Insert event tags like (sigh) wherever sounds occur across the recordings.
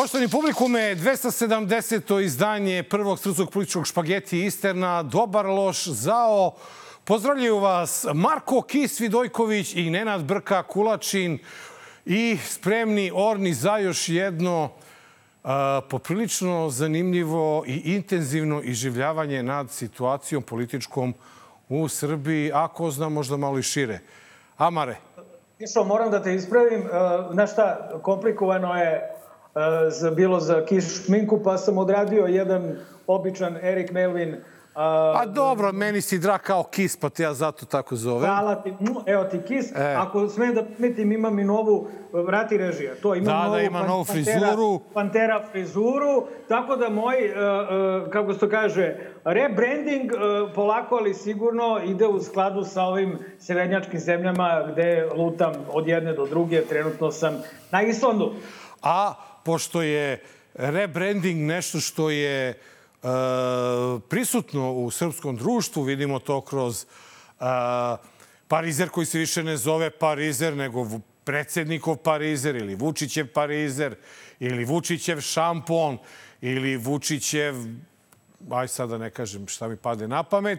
Poštovani publikume, 270. izdanje prvog srpskog političkog špageti Isterna, dobar, loš, zao. Pozdravljaju vas Marko Kis Vidojković i Nenad Brka Kulačin i spremni orni za još jedno a, poprilično zanimljivo i intenzivno iživljavanje nad situacijom političkom u Srbiji, a ko zna možda malo i šire. Amare. Išao, moram da te ispravim. Znaš šta, komplikovano je za, bilo za kiš šminku, pa sam odradio jedan običan Erik Melvin A, pa dobro, meni si drag kao kis, pa te ja zato tako zovem. Hvala ti, evo ti kis. E. Ako sme da primetim, imam i novu, vrati režija, to imam da, novu, da, ima novu pantera, frizuru. Pantera frizuru, tako da moj, uh, uh, kako se to kaže, rebranding polako, ali sigurno ide u skladu sa ovim severnjačkim zemljama gde lutam od jedne do druge, trenutno sam na Islandu. A pošto je rebranding nešto što je e, prisutno u srpskom društvu, vidimo to kroz e, Parizer koji se više ne zove Parizer, nego predsednikov Parizer ili Vučićev Parizer ili Vučićev šampon ili Vučićev, aj sad da ne kažem šta mi pade na pamet,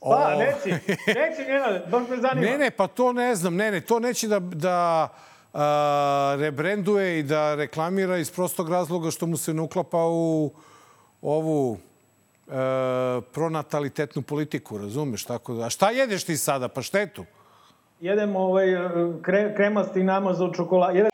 Pa, neći, neći, Nenade, baš me (laughs) zanima. Ne, ne, pa to ne znam, ne, ne, to neće da, da a, rebrenduje i da reklamira iz prostog razloga što mu se ne uklapa u ovu e, pronatalitetnu politiku, razumeš? Tako da, a šta jedeš ti sada? Pa štetu? Jedem ovaj kre, kremasti namaz od čokolade. Jedem...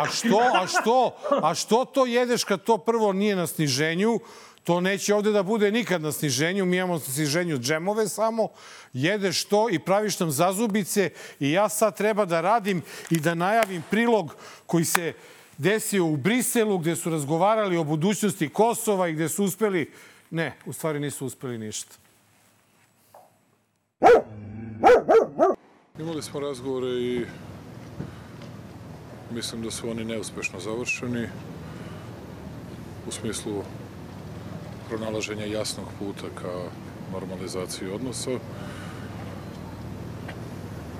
A što, a što, a što to jedeš kad to prvo nije na sniženju? To neće ovde da bude nikad na sniženju. Mi imamo sniženju džemove samo. Jedeš to i praviš nam zazubice i ja sad treba da radim i da najavim prilog koji se desio u Briselu gde su razgovarali o budućnosti Kosova i gde su uspeli... Ne, u stvari nisu uspeli ništa. Imali smo razgovore i mislim da su oni neuspešno završeni u smislu pronalaženja jasnog puta ka normalizaciji odnosa.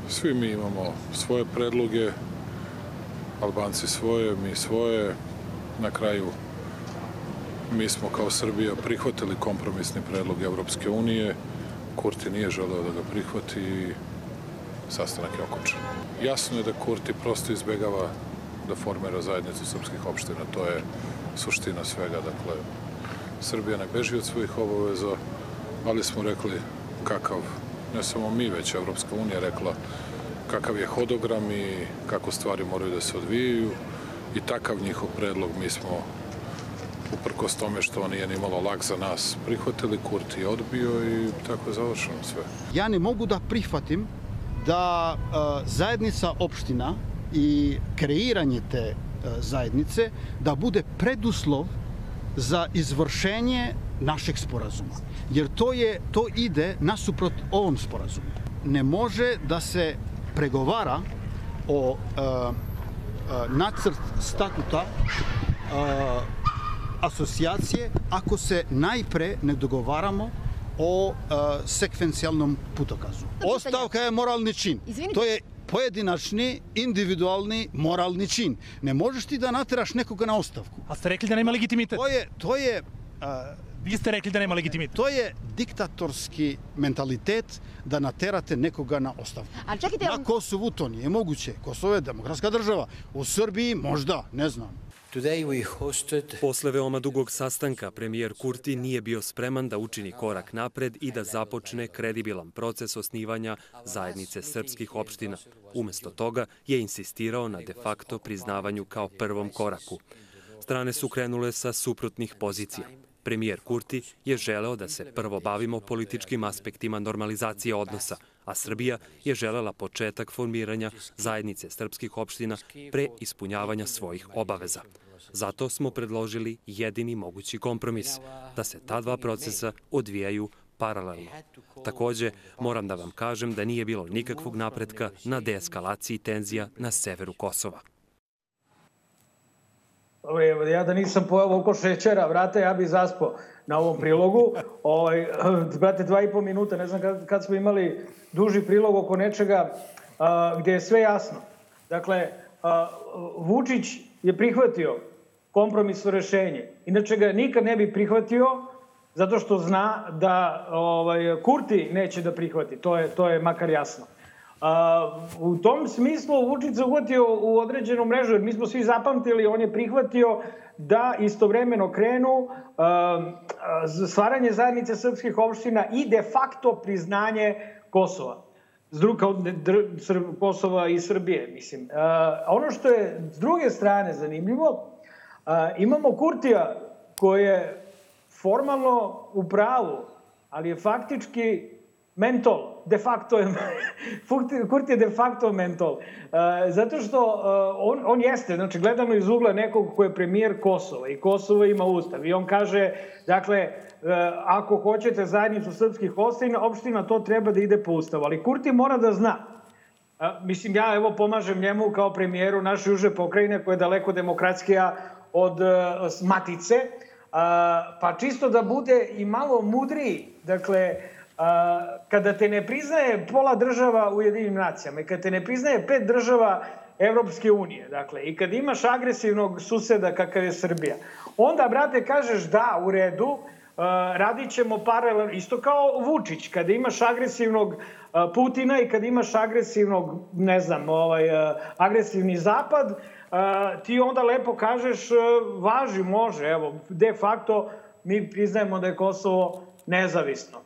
Svi mi imamo svoje predloge, Albanci svoje, mi svoje. Na kraju mi smo kao Srbija prihvatili kompromisni predlog Evropske unije. Kurti nije želeo da ga prihvati i sastanak je okončan. Jasno je da Kurti prosto izbegava da formira zajednicu srpskih opština. To je suština svega. Dakle, Srbija ne beži od svojih obaveza, ali smo rekli kakav, ne samo mi, već Evropska unija rekla kakav je hodogram i kako stvari moraju da se odvijaju i takav njihov predlog mi smo uprkos tome što nije ni malo lak za nas prihvatili, Kurti je odbio i tako je završeno sve. Ja ne mogu da prihvatim da uh, zajednica opština i kreiranje te uh, zajednice da bude preduslov za izvršenje našeg sporazuma. Jer to, je, to ide nasuprot ovom sporazumu. Ne može da se pregovara o uh, uh, nacrt statuta uh, asocijacije ako se najpre ne dogovaramo o uh, sekvencijalnom putokazu. Ostavka je moralni čin. Izvinite. To je поединачни, индивидуални, морални чин. Не можеш ти да натераш некога на оставку. А сте рекли да нема легитимитет? Тој е, тоа е а, Вие сте рекли да нема легитимитет. Тој е диктаторски менталитет да натерате некога на оставку. А чекайте, на Косово тоа не е могуче. Косово е демократска држава. У Србији можда, не знам. Posle veoma dugog sastanka, premijer Kurti nije bio spreman da učini korak napred i da započne kredibilan proces osnivanja zajednice srpskih opština. Umesto toga je insistirao na de facto priznavanju kao prvom koraku. Strane su krenule sa suprotnih pozicija. Premijer Kurti je želeo da se prvo bavimo političkim aspektima normalizacije odnosa, a Srbija je želela početak formiranja zajednice srpskih opština pre ispunjavanja svojih obaveza. Zato smo predložili jedini mogući kompromis, da se ta dva procesa odvijaju paralelno. Takođe, moram da vam kažem da nije bilo nikakvog napretka na deeskalaciji tenzija na severu Kosova. Evo, ja da nisam pojao oko šećera, vrate, ja bih zaspao na ovom prilogu. (laughs) Ovaj, brate, dva i po minuta, ne znam kad, kad smo imali duži prilog oko nečega a, gde je sve jasno. Dakle, a, Vučić je prihvatio kompromisno rešenje. Inače ga nikad ne bi prihvatio zato što zna da ovaj, Kurti neće da prihvati. To je, to je makar jasno. A, u tom smislu Vučić se uhvatio u određenu mrežu, jer mi smo svi zapamtili, on je prihvatio da istovremeno krenu a, stvaranje zajednice srpskih opština i de facto priznanje Kosova. S druga, Kosova i Srbije, mislim. A, ono što je s druge strane zanimljivo, a, imamo Kurtija koji je formalno u pravu, ali je faktički mentol de facto je, (laughs) Kurti je de facto mentol. Zato što on, on jeste, znači gledano iz ugla nekog ko je premijer Kosova i Kosovo ima ustav i on kaže, dakle, ako hoćete zajednicu srpskih opština, opština to treba da ide po ustavu. Ali Kurti mora da zna, mislim ja evo pomažem njemu kao premijeru naše juže pokrajine koja je daleko demokratskija od uh, Matice, pa čisto da bude i malo mudriji, dakle, kada te ne priznaje pola država u jedinim nacijama i kada te ne priznaje pet država Evropske unije, dakle, i kad imaš agresivnog suseda kakav je Srbija, onda, brate, kažeš da, u redu, uh, radit ćemo paralelno, isto kao Vučić, kada imaš agresivnog uh, Putina i kad imaš agresivnog, ne znam, ovaj, agresivni zapad, ti onda lepo kažeš, uh, važi, može, evo, de facto mi priznajemo da je Kosovo nezavisno.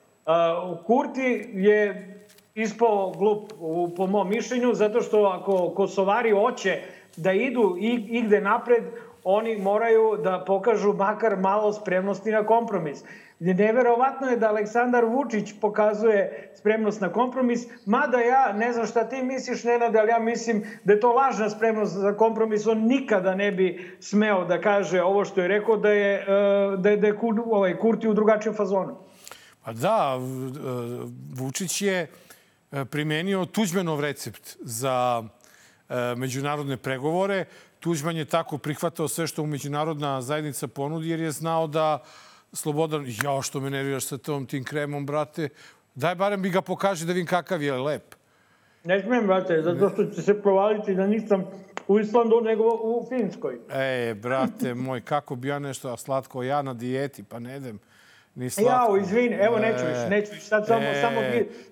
Kurti je ispao glup po mom mišljenju, zato što ako Kosovari hoće da idu igde napred, oni moraju da pokažu makar malo spremnosti na kompromis. Neverovatno je da Aleksandar Vučić pokazuje spremnost na kompromis, mada ja ne znam šta ti misliš, Nenad, ali ja mislim da je to lažna spremnost za kompromis. On nikada ne bi smeo da kaže ovo što je rekao, da je, e, da je, da je ovaj, Kurti u drugačijem fazonu. Pa da, Vučić je e, primenio Tuđmanov recept za e, međunarodne pregovore. Tuđman je tako prihvatao sve što mu međunarodna zajednica ponudi, jer je znao da Slobodan, ja što me nerviraš sa tom tim kremom, brate, daj barem bi ga pokaže da vidim kakav je lep. Ne smem, brate, zato što će se provaliti da nisam u Islandu nego u Finskoj. E, brate moj, kako bi ja nešto slatko, ja na dijeti, pa ne idem. Ni slatko. Jao, izvini, evo neću više, neću više. Sad samo, e, samo,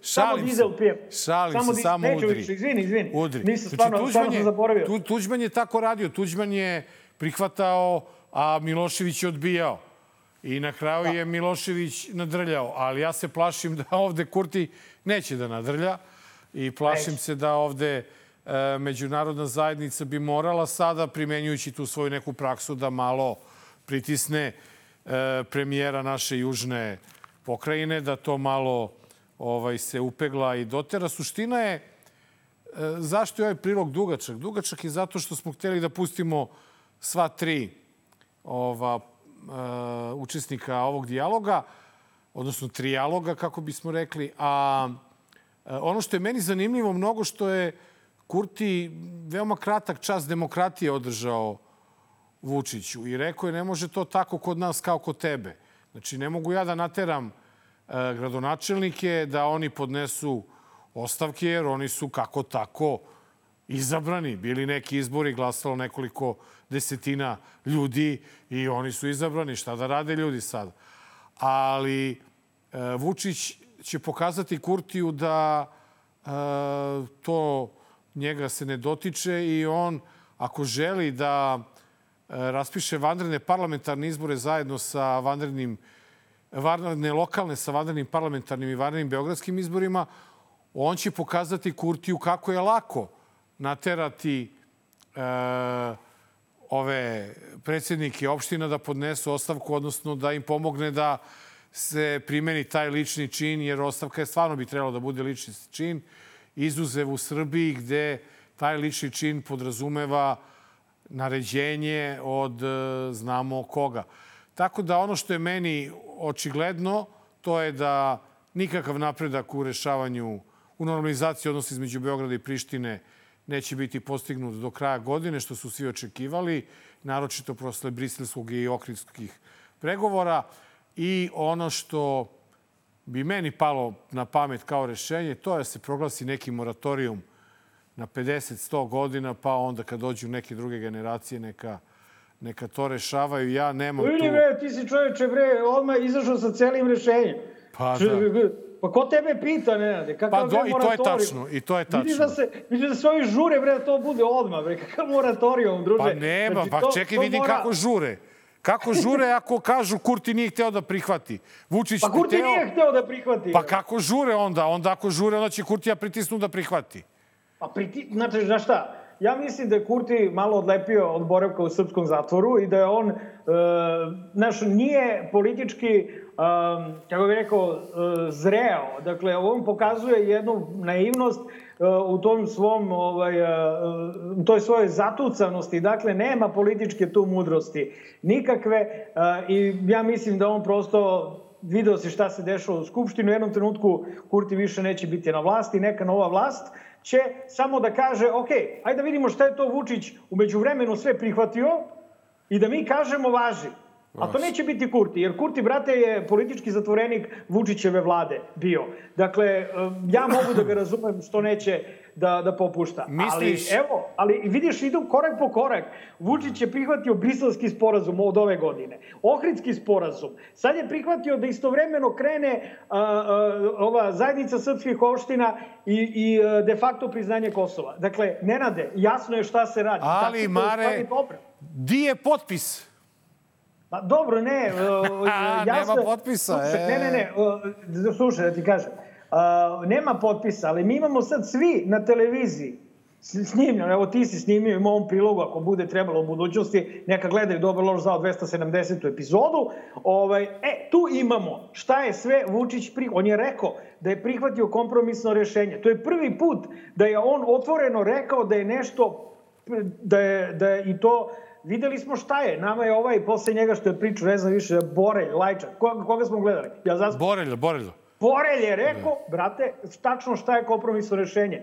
samo dizel pijem. Šalim samo se, samo neću udri. Više, izvini, izvini. Udri. Nisam znači, stvarno, stvarno sam zaboravio. Tu, Tuđman je tako radio. Tuđman je prihvatao, a Milošević je odbijao. I na kraju da. je Milošević nadrljao. Ali ja se plašim da ovde Kurti neće da nadrlja. I plašim neće. se da ovde e, međunarodna zajednica bi morala sada, primenjujući tu svoju neku praksu, da malo pritisne E, premijera naše južne pokrajine, da to malo ovaj, se upegla i dotera. Suština je, e, zašto je ovaj prilog dugačak? Dugačak je zato što smo hteli da pustimo sva tri ova, učesnika ovog dijaloga, odnosno trijaloga, kako bismo rekli. A uh, ono što je meni zanimljivo mnogo što je Kurti veoma kratak čas demokratije održao Vučiću i rekao je ne može to tako kod nas kao kod tebe. Znači ne mogu ja da nateram e, gradonačelnike da oni podnesu ostavke jer oni su kako tako izabrani. Bili neki izbori, glasalo nekoliko desetina ljudi i oni su izabrani. Šta da rade ljudi sad? Ali e, Vučić će pokazati Kurtiju da e, to njega se ne dotiče i on ako želi da E, raspiše vanredne parlamentarne izbore zajedno sa vanrednim vanredne lokalne sa vanrednim parlamentarnim i vanrednim beogradskim izborima, on će pokazati Kurtiju kako je lako naterati e, ove predsjednike opština da podnesu ostavku, odnosno da im pomogne da se primeni taj lični čin, jer ostavka je stvarno bi trebalo da bude lični čin, izuzev u Srbiji gde taj lični čin podrazumeva naređenje od e, znamo koga. Tako da ono što je meni očigledno, to je da nikakav napredak u rešavanju, u normalizaciji odnosa između Beograda i Prištine neće biti postignut do kraja godine, što su svi očekivali, naročito posle briselskog i okritskih pregovora. I ono što bi meni palo na pamet kao rešenje, to je da se proglasi neki moratorijum na 50-100 godina, pa onda kad dođu neke druge generacije, neka neka to rešavaju. Ja nemam tu... Bre, ti si čoveče bre, odmah izašao sa celim rešenjem. Pa da. Pa ko tebe pita, Nenade? Kakav Pa do, i to je tačno, i to je Vidiš da tačno. se, vidiš da se ovi žure, bre, da to bude odmah, bre. Kakav moratorijum, druže? Pa nema, Znači, pa to- čekaj, to vidim mora- kako žure. Kako žure ako kažu Kurti nije hteo da prihvati. Vučić Pa Kurti hteo- nije hteo da prihvati. Pa kako žure onda? Onda ako žure, onda će Kurtija pritisnu da prihvati. Pa priti, znači, znaš šta, ja mislim da je Kurti malo odlepio od boravka u srpskom zatvoru i da je on, e, znaš, nije politički, e, kako bih rekao, e, zreo. Dakle, on pokazuje jednu naivnost e, u tom svom, ovaj, e, u toj svojoj zatucanosti. Dakle, nema političke tu mudrosti. Nikakve. I ja mislim da on prosto video si šta se dešava u Skupštinu, u jednom trenutku Kurti više neće biti na vlasti, neka nova vlast će samo da kaže, ok, ajde da vidimo šta je to Vučić umeđu vremenu sve prihvatio i da mi kažemo važi. A to neće biti Kurti, jer Kurti, brate, je politički zatvorenik Vučićeve vlade bio. Dakle, eh, ja mogu da ga razumem što neće da, da popušta. Misliš- Ali, evo, ali vidiš, idu korak po korak. Vučić je prihvatio briselski sporazum od ove godine. Ohridski sporazum. Sad je prihvatio da istovremeno krene a, a, ova zajednica srpskih opština i, i de facto priznanje Kosova. Dakle, Nenade, jasno je šta se radi. Ali, u Mare, di je potpis? Pa dobro, ne. (laughs) uh, Nema jasno je- potpisa, Slušaj, e. Ne, ne, ne. uh, Slušaj, da ti kažem. Uh, nema potpisa, ali mi imamo sad svi na televiziji snimljeno, evo ti si snimio u ovom prilogu, ako bude trebalo u budućnosti, neka gledaju Dobar loš zao 270. epizodu. Ovaj, e, tu imamo šta je sve Vučić pri... On je rekao da je prihvatio kompromisno rešenje. To je prvi put da je on otvoreno rekao da je nešto da je, da je i to Videli smo šta je. Nama je ovaj, posle njega što je pričao, ne znam više, Borelj, Lajčak. Koga, koga smo gledali? Ja zaspo... Borelj, Borelj. Borelj je rekao, brate, tačno šta je kompromisno rešenje.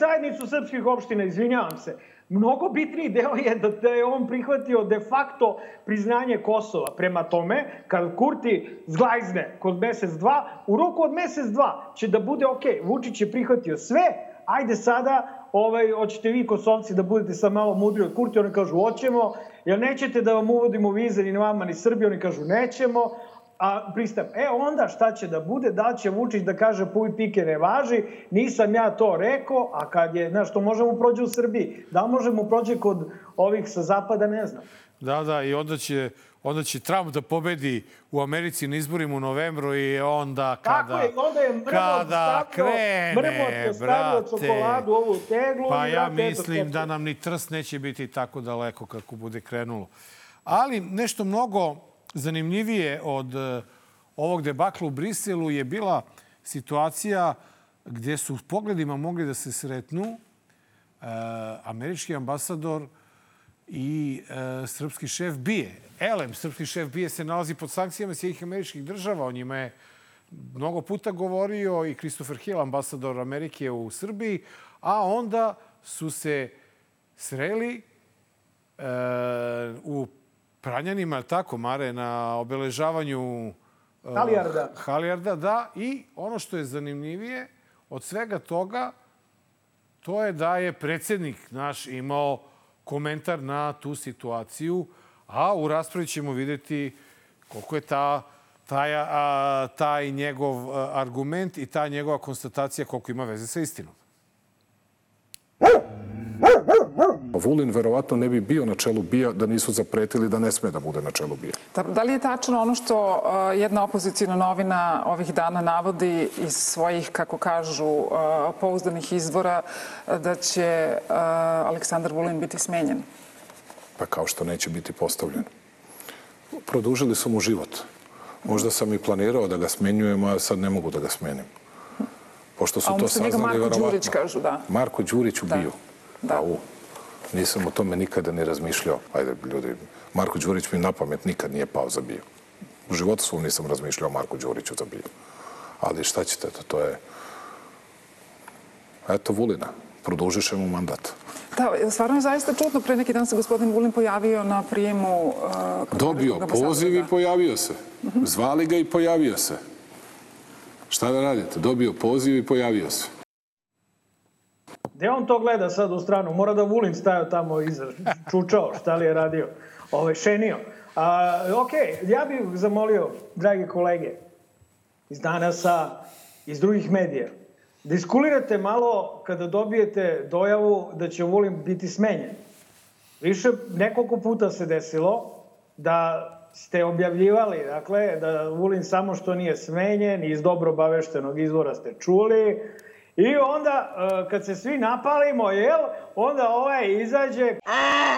Zajednicu srpskih opština, izvinjavam se, mnogo bitniji deo je da, da je on prihvatio de facto priznanje Kosova. Prema tome, kad Kurti zglajzne kod mesec dva, u roku od mesec dva će da bude ok, Vučić je prihvatio sve, ajde sada, ovaj, hoćete vi kosovci da budete sad malo mudri od Kurti, oni kažu hoćemo, jer nećete da vam uvodimo vize ni vama ni Srbiji, oni kažu nećemo, a pristajem. E onda šta će da bude, da će Vučić da kaže puj pike ne važi, nisam ja to rekao, a kad je, znaš, to možemo prođe u Srbiji, da možemo prođe kod ovih sa zapada, ne znam. Da, da, i onda će, onda će Trump da pobedi u Americi na izborima u novembru i onda kada... Tako je, onda je mrmot kada stavio, krene, mrmot je stavio brate. čokoladu ovu teglu. Pa i, ja eto, mislim da nam ni trst neće biti tako daleko kako bude krenulo. Ali nešto mnogo zanimljivije od eh, ovog debakla u Briselu je bila situacija gdje su pogledima mogli da se sretnu eh, američki ambasador i e, srpski šef BIE. Elem, srpski šef BIE se nalazi pod sankcijama Sjedih američkih država. O njima je mnogo puta govorio i Christopher Hill, ambasador Amerike u Srbiji, a onda su se sreli e, u Pranjanima, tako, Mare, na obeležavanju e, Halijarda. Halijarda, da. I ono što je zanimljivije od svega toga, to je da je predsednik naš imao komentar na tu situaciju, a u raspravi ćemo videti koliko je ta, taj, a, taj njegov argument i ta njegova konstatacija koliko ima veze sa istinom. Vulin verovatno ne bi bio na čelu BIA da nisu zapretili da ne sme da bude na čelu BIA. Da, da li je tačno ono što uh, jedna opozicijna novina ovih dana navodi iz svojih, kako kažu, uh, pouzdanih izvora uh, da će Aleksandar Vulin biti smenjen? Pa kao što neće biti postavljen. Produžili su mu život. Možda sam i planirao da ga smenjujem, a sad ne mogu da ga smenim. Pošto su A to umesto njega saznali, Marko verovatno. Đurić kažu, da. Marko Đurić ubio. Da. Au. Nisam o tome nikada ni razmišljao. Ajde, ljudi, Marko Đurić mi na pamet nikad nije pao za bio. U životu svom nisam razmišljao o Marku Đuriću za bio. Ali šta ćete, to, to je... Eto, Vulina. Produžiše mu mandat. Da, stvarno je zaista čudno. Pre neki dan se gospodin Vulin pojavio na prijemu... Uh, Dobio ambasadora, poziv i da. pojavio se. Zvali ga i pojavio se. Šta da radite? Dobio poziv i pojavio se. Gde on to gleda sad u stranu? Mora da Vulin stajao tamo iza, čučao, šta li je radio, ovaj, šenio. A, ok, ja bih zamolio, dragi kolege, iz danasa, iz drugih medija, da iskulirate malo kada dobijete dojavu da će Vulin biti smenjen. Više nekoliko puta se desilo da ste objavljivali, dakle, da Vulin samo što nije smenjen, iz dobro obaveštenog izvora ste čuli, I onda, e, kad se svi napalimo, jel, onda ovaj izađe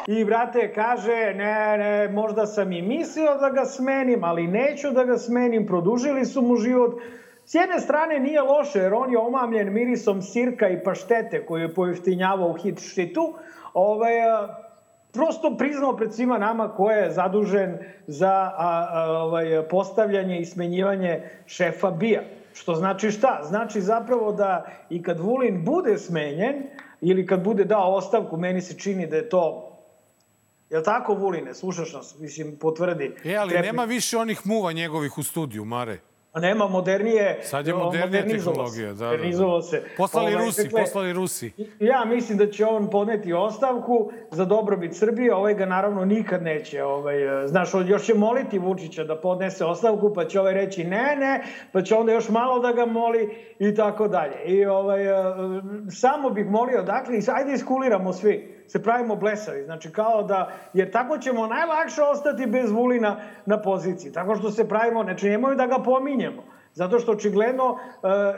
i, brate, kaže, ne, ne, možda sam i mislio da ga smenim, ali neću da ga smenim, produžili su mu život. S jedne strane nije loše, jer on je omamljen mirisom sirka i paštete koju je pojeftinjavao u hit šitu. Ovaj, prosto priznao pred svima nama ko je zadužen za a, a, ovaj, postavljanje i smenjivanje šefa BIA. Što znači šta? Znači zapravo da i kad Vulin bude smenjen ili kad bude dao ostavku, meni se čini da je to Jel tako, Vuline? Slušaš nas? Mislim, potvrdi. E, ali Trepi. nema više onih muva njegovih u studiju, Mare. A nema modernije... Sad je modernija tehnologija, da, da, da. Se. Poslali Ovaj, Rusi, dakle, poslali Rusi. Ja mislim da će on podneti ostavku za dobrobit Srbije, ovaj ga naravno nikad neće, ovaj, znaš, još će moliti Vučića da podnese ostavku, pa će ovaj reći ne, ne, pa će onda još malo da ga moli i tako dalje. I ovaj, eh, samo bih molio, dakle, ajde iskuliramo svi, se pravimo blesavi, znači kao da, jer tako ćemo najlakše ostati bez Vulina na poziciji, tako što se pravimo, znači nemoj da ga pominjemo. Zato što očigledno,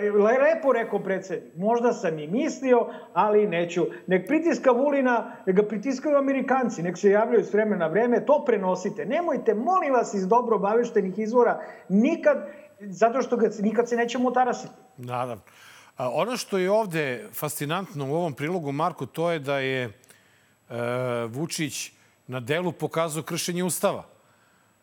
e, lepo rekao predsednik, možda sam i mislio, ali neću. Nek pritiska Vulina, nek ga pritiskaju Amerikanci, nek se javljaju s vremena na vreme, to prenosite. Nemojte, molim vas, iz dobro obaveštenih izvora, nikad, zato što ga, nikad se nećemo tarasiti. Naravno. A ono što je ovde fascinantno u ovom prilogu, Marko, to je da je Vučić na delu pokazao kršenje Ustava.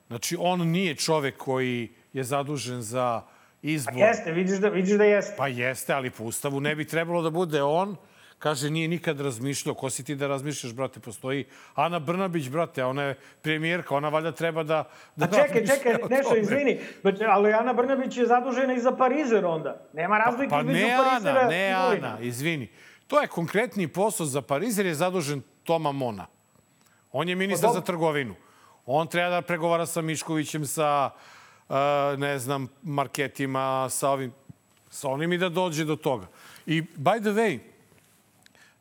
Znači, on nije čovek koji je zadužen za izbor. Pa jeste, vidiš da, vidiš da jeste. Pa jeste, ali po Ustavu ne bi trebalo da bude on. Kaže, nije nikad razmišljao. Ko si ti da razmišljaš, brate? Postoji Ana Brnabić, brate, ona je premijerka. Ona valjda treba da, da A čekaj, čekaj, o Nešo, tome. izvini, ali Ana Brnabić je zadužena i za Parizer onda. Nema razlike Pa između ne Parizera Ana, ne Vulina. Ana, izvini. To je konkretni posao za Parizer je zadužen Toma Mona. On je ministar Pa za dobro. trgovinu. On treba da pregovara sa Miškovićem, sa, uh, ne znam, marketima, sa ovim, sa onim i da dođe do toga. I, by the way,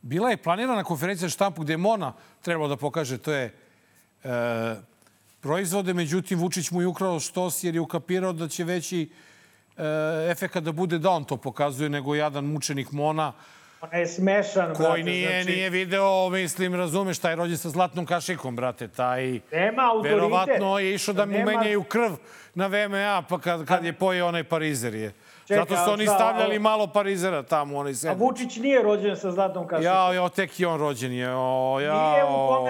bila je planirana konferencija štampu gde je Mona trebalo da pokaže to je e, proizvode, međutim Vučić mu je ukrao štos jer je ukapirao da će veći e, efekat da bude da on to pokazuje nego jadan mučenik Mona On je smešan, koji brate, nije, znači, nije video, mislim, razumeš, taj rođen sa zlatnom kašikom, brate, taj... Nema autoritet. Verovatno je išao da mu Nema- menjaju krv na VMA, pa kad, kad je pojeo onaj parizer je. Čekaj, Zato su a oni stavljali ovo- malo parizera tamo onaj A sandvič. Vučić nije rođen sa zlatom kašikom. Jao, jao, tek i on rođen je. O, jao. Nije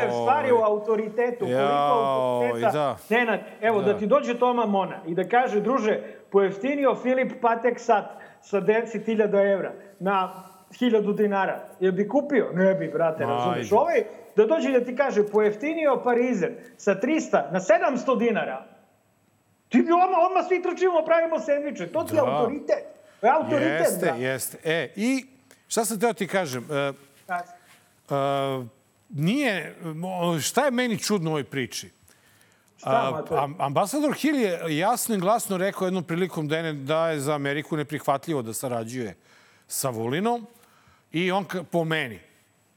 u stvar je u autoritetu. Jao, autoriteta... da. Nenad, evo, da. Da. ti dođe Toma Mona i da kaže, druže, pojeftinio Filip Patek sat sa 10.000 evra na 1000 dinara. Jel bi kupio? Ne bi, brate, razumeš. Ovaj, da dođe da ti kaže, pojeftinio Parizer sa 300 na 700 dinara, ti bi odmah, odmah svi trčimo, pravimo sendviče. To ti je Da. autoritet. To je autoritet, Jeste, brate. jeste. E, i šta sam teo ti kažem? E, e, nije, šta je meni čudno u ovoj priči? A, ambasador Hill je jasno i glasno rekao jednom prilikom da je, da je za Ameriku neprihvatljivo da sarađuje sa Vulinom i on po meni,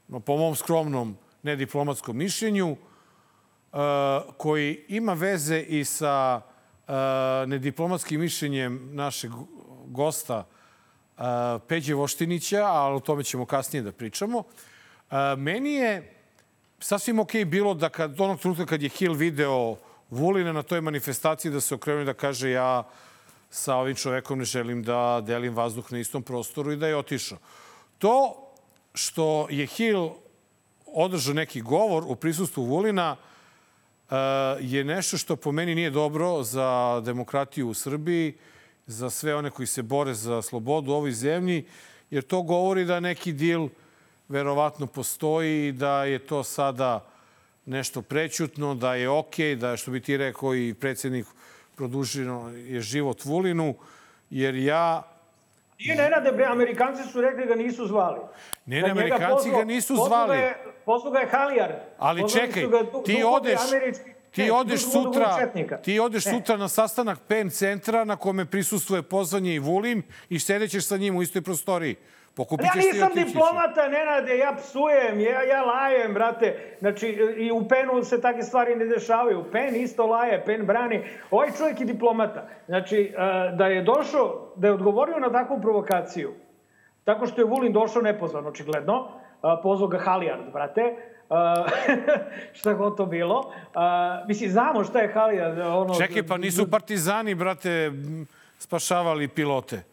no, po mom skromnom nediplomatskom mišljenju, uh, koji ima veze i sa uh, nediplomatskim mišljenjem našeg gosta uh, Peđe Voštinića, ali o tome ćemo kasnije da pričamo. Meni je sasvim okej bilo da kad onog trenutka kad je Hill video Vulina na toj manifestaciji da se okrenuo i da kaže ja sa ovim čovekom ne želim da delim vazduh na istom prostoru i da je otišao. To što je Hill održao neki govor u prisustvu Vulina uh, je nešto što po meni nije dobro za demokratiju u Srbiji, za sve one koji se bore za slobodu u ovoj zemlji, jer to govori da neki dil verovatno postoji i da je to sada nešto prećutno, da je okej, da što bi ti rekao i predsjednik produženo je život Vulinu, jer ja Nije Nenade, bre, Amerikanci su rekli da nisu zvali. Ne, ne, Amerikanci pozvao- ga nisu zvali. ga je- ga je Halijard. Ali Pozvali čekaj, ga du- ti odeš, američki- ti ne, odeš sutra, ti odeš Ne. sutra na sastanak PEN centra na kome prisustuje pozvanje i Vulin i sedećeš sa njim u istoj prostoriji. Pokupit Ja ćeš ti i nisam ćeš. diplomata, Nenade, ja psujem, ja, ja lajem, brate. Znači, i u Penu se takve stvari ne dešavaju. Pen isto laje, Pen brani. Ovaj čovjek je diplomata. Znači, e, da je došao, da je odgovorio na takvu provokaciju, tako što je Vulin došao nepozvan, očigledno, a, pozvao ga Halijard, brate, a, (laughs) šta god to bilo. Mislim, znamo šta je Halijard. Ono, Čekaj, pa nisu partizani, brate, spašavali pilote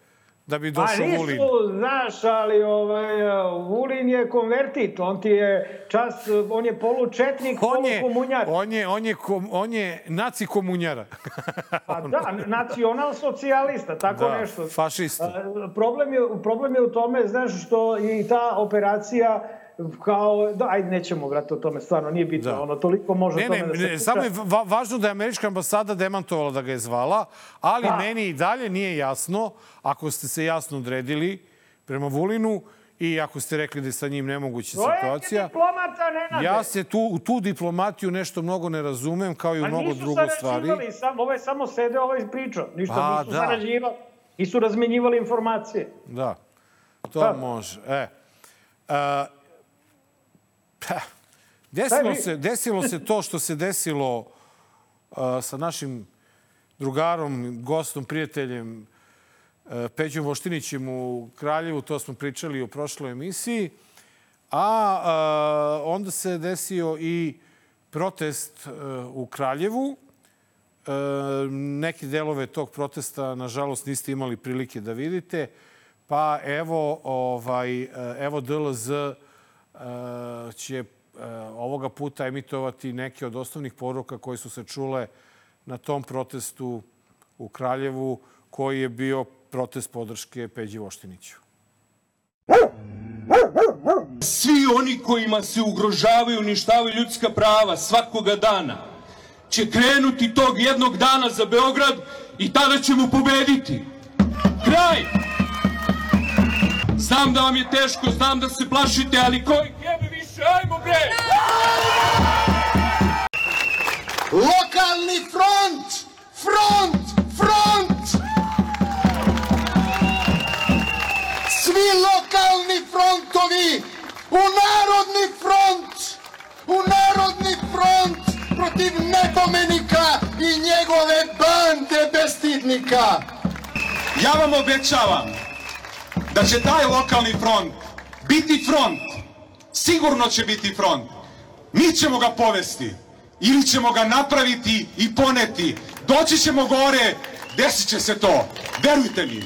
da bi Pa došao nisu, Vulin. znaš, ali ovaj, Vulin je konvertit, on ti je čas, on je polučetnik, On je, polukomunjar. on je, on je, kom- on je naci komunjara. (laughs) Pa da, nacional socijalista, tako Da, nešto. fašista. Problem je, problem je u tome, znaš, što i ta operacija kao, da, ajde, nećemo, brate, o tome, stvarno, nije bitno, Da. ono, toliko može Ne, o tome ne, da se ne, priča. samo je va važno da je američka ambasada demantovala da ga je zvala, ali Da. meni i dalje nije jasno, ako ste se jasno odredili prema Vulinu i ako ste rekli da je sa njim nemoguća To je situacija, diplomata, Nenade. ja se tu, u tu diplomatiju nešto mnogo ne razumem, kao i u A mnogo nisu drugo stvari. sarađivali, Sam, ovo je samo sede, ovo je pričao. Ništa Pa, nisu da. sarađivali. Nisu razmenjivali informacije. Da, to Da. može. E. A, pa, desilo, se, desilo se to što se desilo a, sa našim drugarom, gostom, prijateljem a, Peđom Voštinićem u Kraljevu, to smo pričali u prošloj emisiji. A, a onda se desio i protest a, u Kraljevu. E, neke delove tog protesta, nažalost, niste imali prilike da vidite. Pa evo, ovaj, evo DLZ e, će e, ovoga puta emitovati neke od osnovnih poruka koje su se čule na tom protestu u Kraljevu, koji je bio protest podrške Peđi Voštiniću. Svi oni kojima se ugrožavaju uništavaju ljudska prava svakoga dana će krenuti tog jednog dana za Beograd i tada ćemo pobediti. Kraj! Znam da vam je teško, znam da se plašite, ali koji jebe više, ajmo bre! Lokalni front! Front! Front! Svi lokalni frontovi u narodni front! U narodni front protiv nepomenika i njegove bande bestidnika! Ja vam obećavam da će taj lokalni front biti front. Sigurno će biti front. Mi ćemo ga povesti ili ćemo ga napraviti i poneti. Doći ćemo gore, desit će se to. Verujte mi.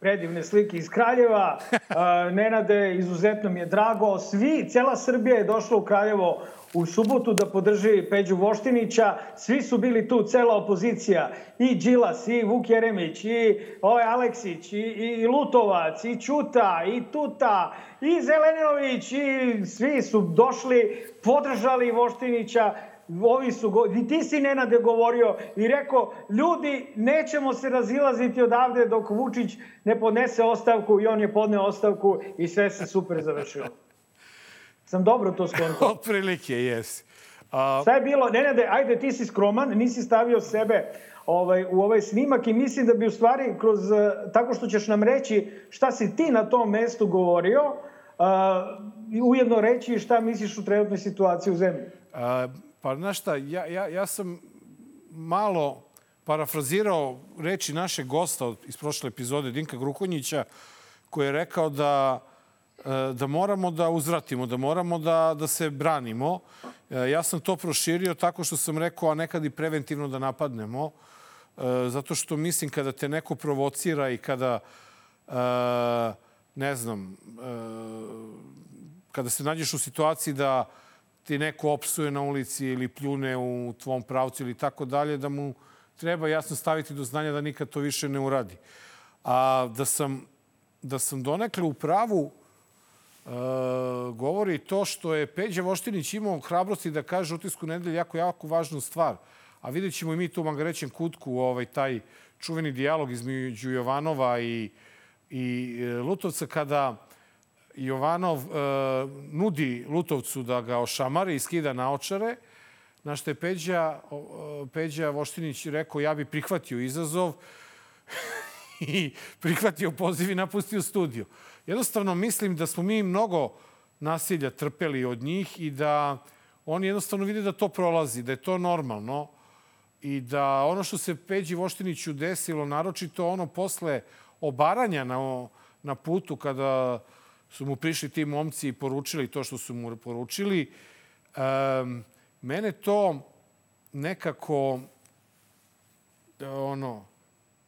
predivne slike iz Kraljeva. A, (laughs) Nenade, izuzetno mi je drago. Svi, cela Srbija je došla u Kraljevo u subotu da podrži Peđu Voštinića. Svi su bili tu, cela opozicija. I Đilas, i Vuk Jeremić, i ovaj Aleksić, i, i Lutovac, i Ćuta, i Tuta, i Zeleninović, i svi su došli, podržali Voštinića ovi su, go... i ti si Nenade govorio i rekao, ljudi, nećemo se razilaziti odavde dok Vučić ne podnese ostavku i on je podneo ostavku i sve se super završilo. Sam dobro to skontao. (laughs) Otprilike, jesi. A, Šta je bilo? Nenade, ajde, ti si skroman, nisi stavio sebe ovaj, u ovaj snimak i mislim da bi u stvari kroz, eh, tako što ćeš nam reći šta si ti na tom mestu govorio, uh, ujedno reći šta misliš u trenutnoj situaciji u zemlji. A, pa, znaš šta, ja, ja, ja sam malo parafrazirao reči našeg gosta iz prošle epizode, Dinka Grukonjića, koji je rekao da, da moramo da uzvratimo, da moramo da, da se branimo. E, Ja sam to proširio tako što sam rekao, a nekad i preventivno da napadnemo, e, zato što mislim kada te neko provocira i kada, e, ne znam, e, kada se nađeš u situaciji da ti neko opsuje na ulici ili pljune u tvom pravcu ili tako dalje, da mu treba jasno staviti do znanja da nikad to više ne uradi. A da sam, da sam donekle u pravu e, govori to što je Peđa Voštinić imao hrabrosti da kaže utisku nedelje jako, jako važnu stvar. A vidjet ćemo i mi tu u Magarećem kutku ovaj, taj čuveni dijalog između Jovanova i, i e, Lutovca kada Jovanov e, nudi Lutovcu da ga ošamari i skida naočare, na što je Peđa, o, Peđa Voštinić rekao ja bi prihvatio izazov (laughs) i prihvatio poziv i napustio studiju. Jednostavno mislim da smo mi mnogo nasilja trpeli od njih i da oni jednostavno vide da to prolazi, da je to normalno i da ono što se Peđi Voštiniću desilo, naročito ono posle obaranja na, na putu kada su mu prišli ti momci i poručili to što su mu poručili, um, mene to nekako ono,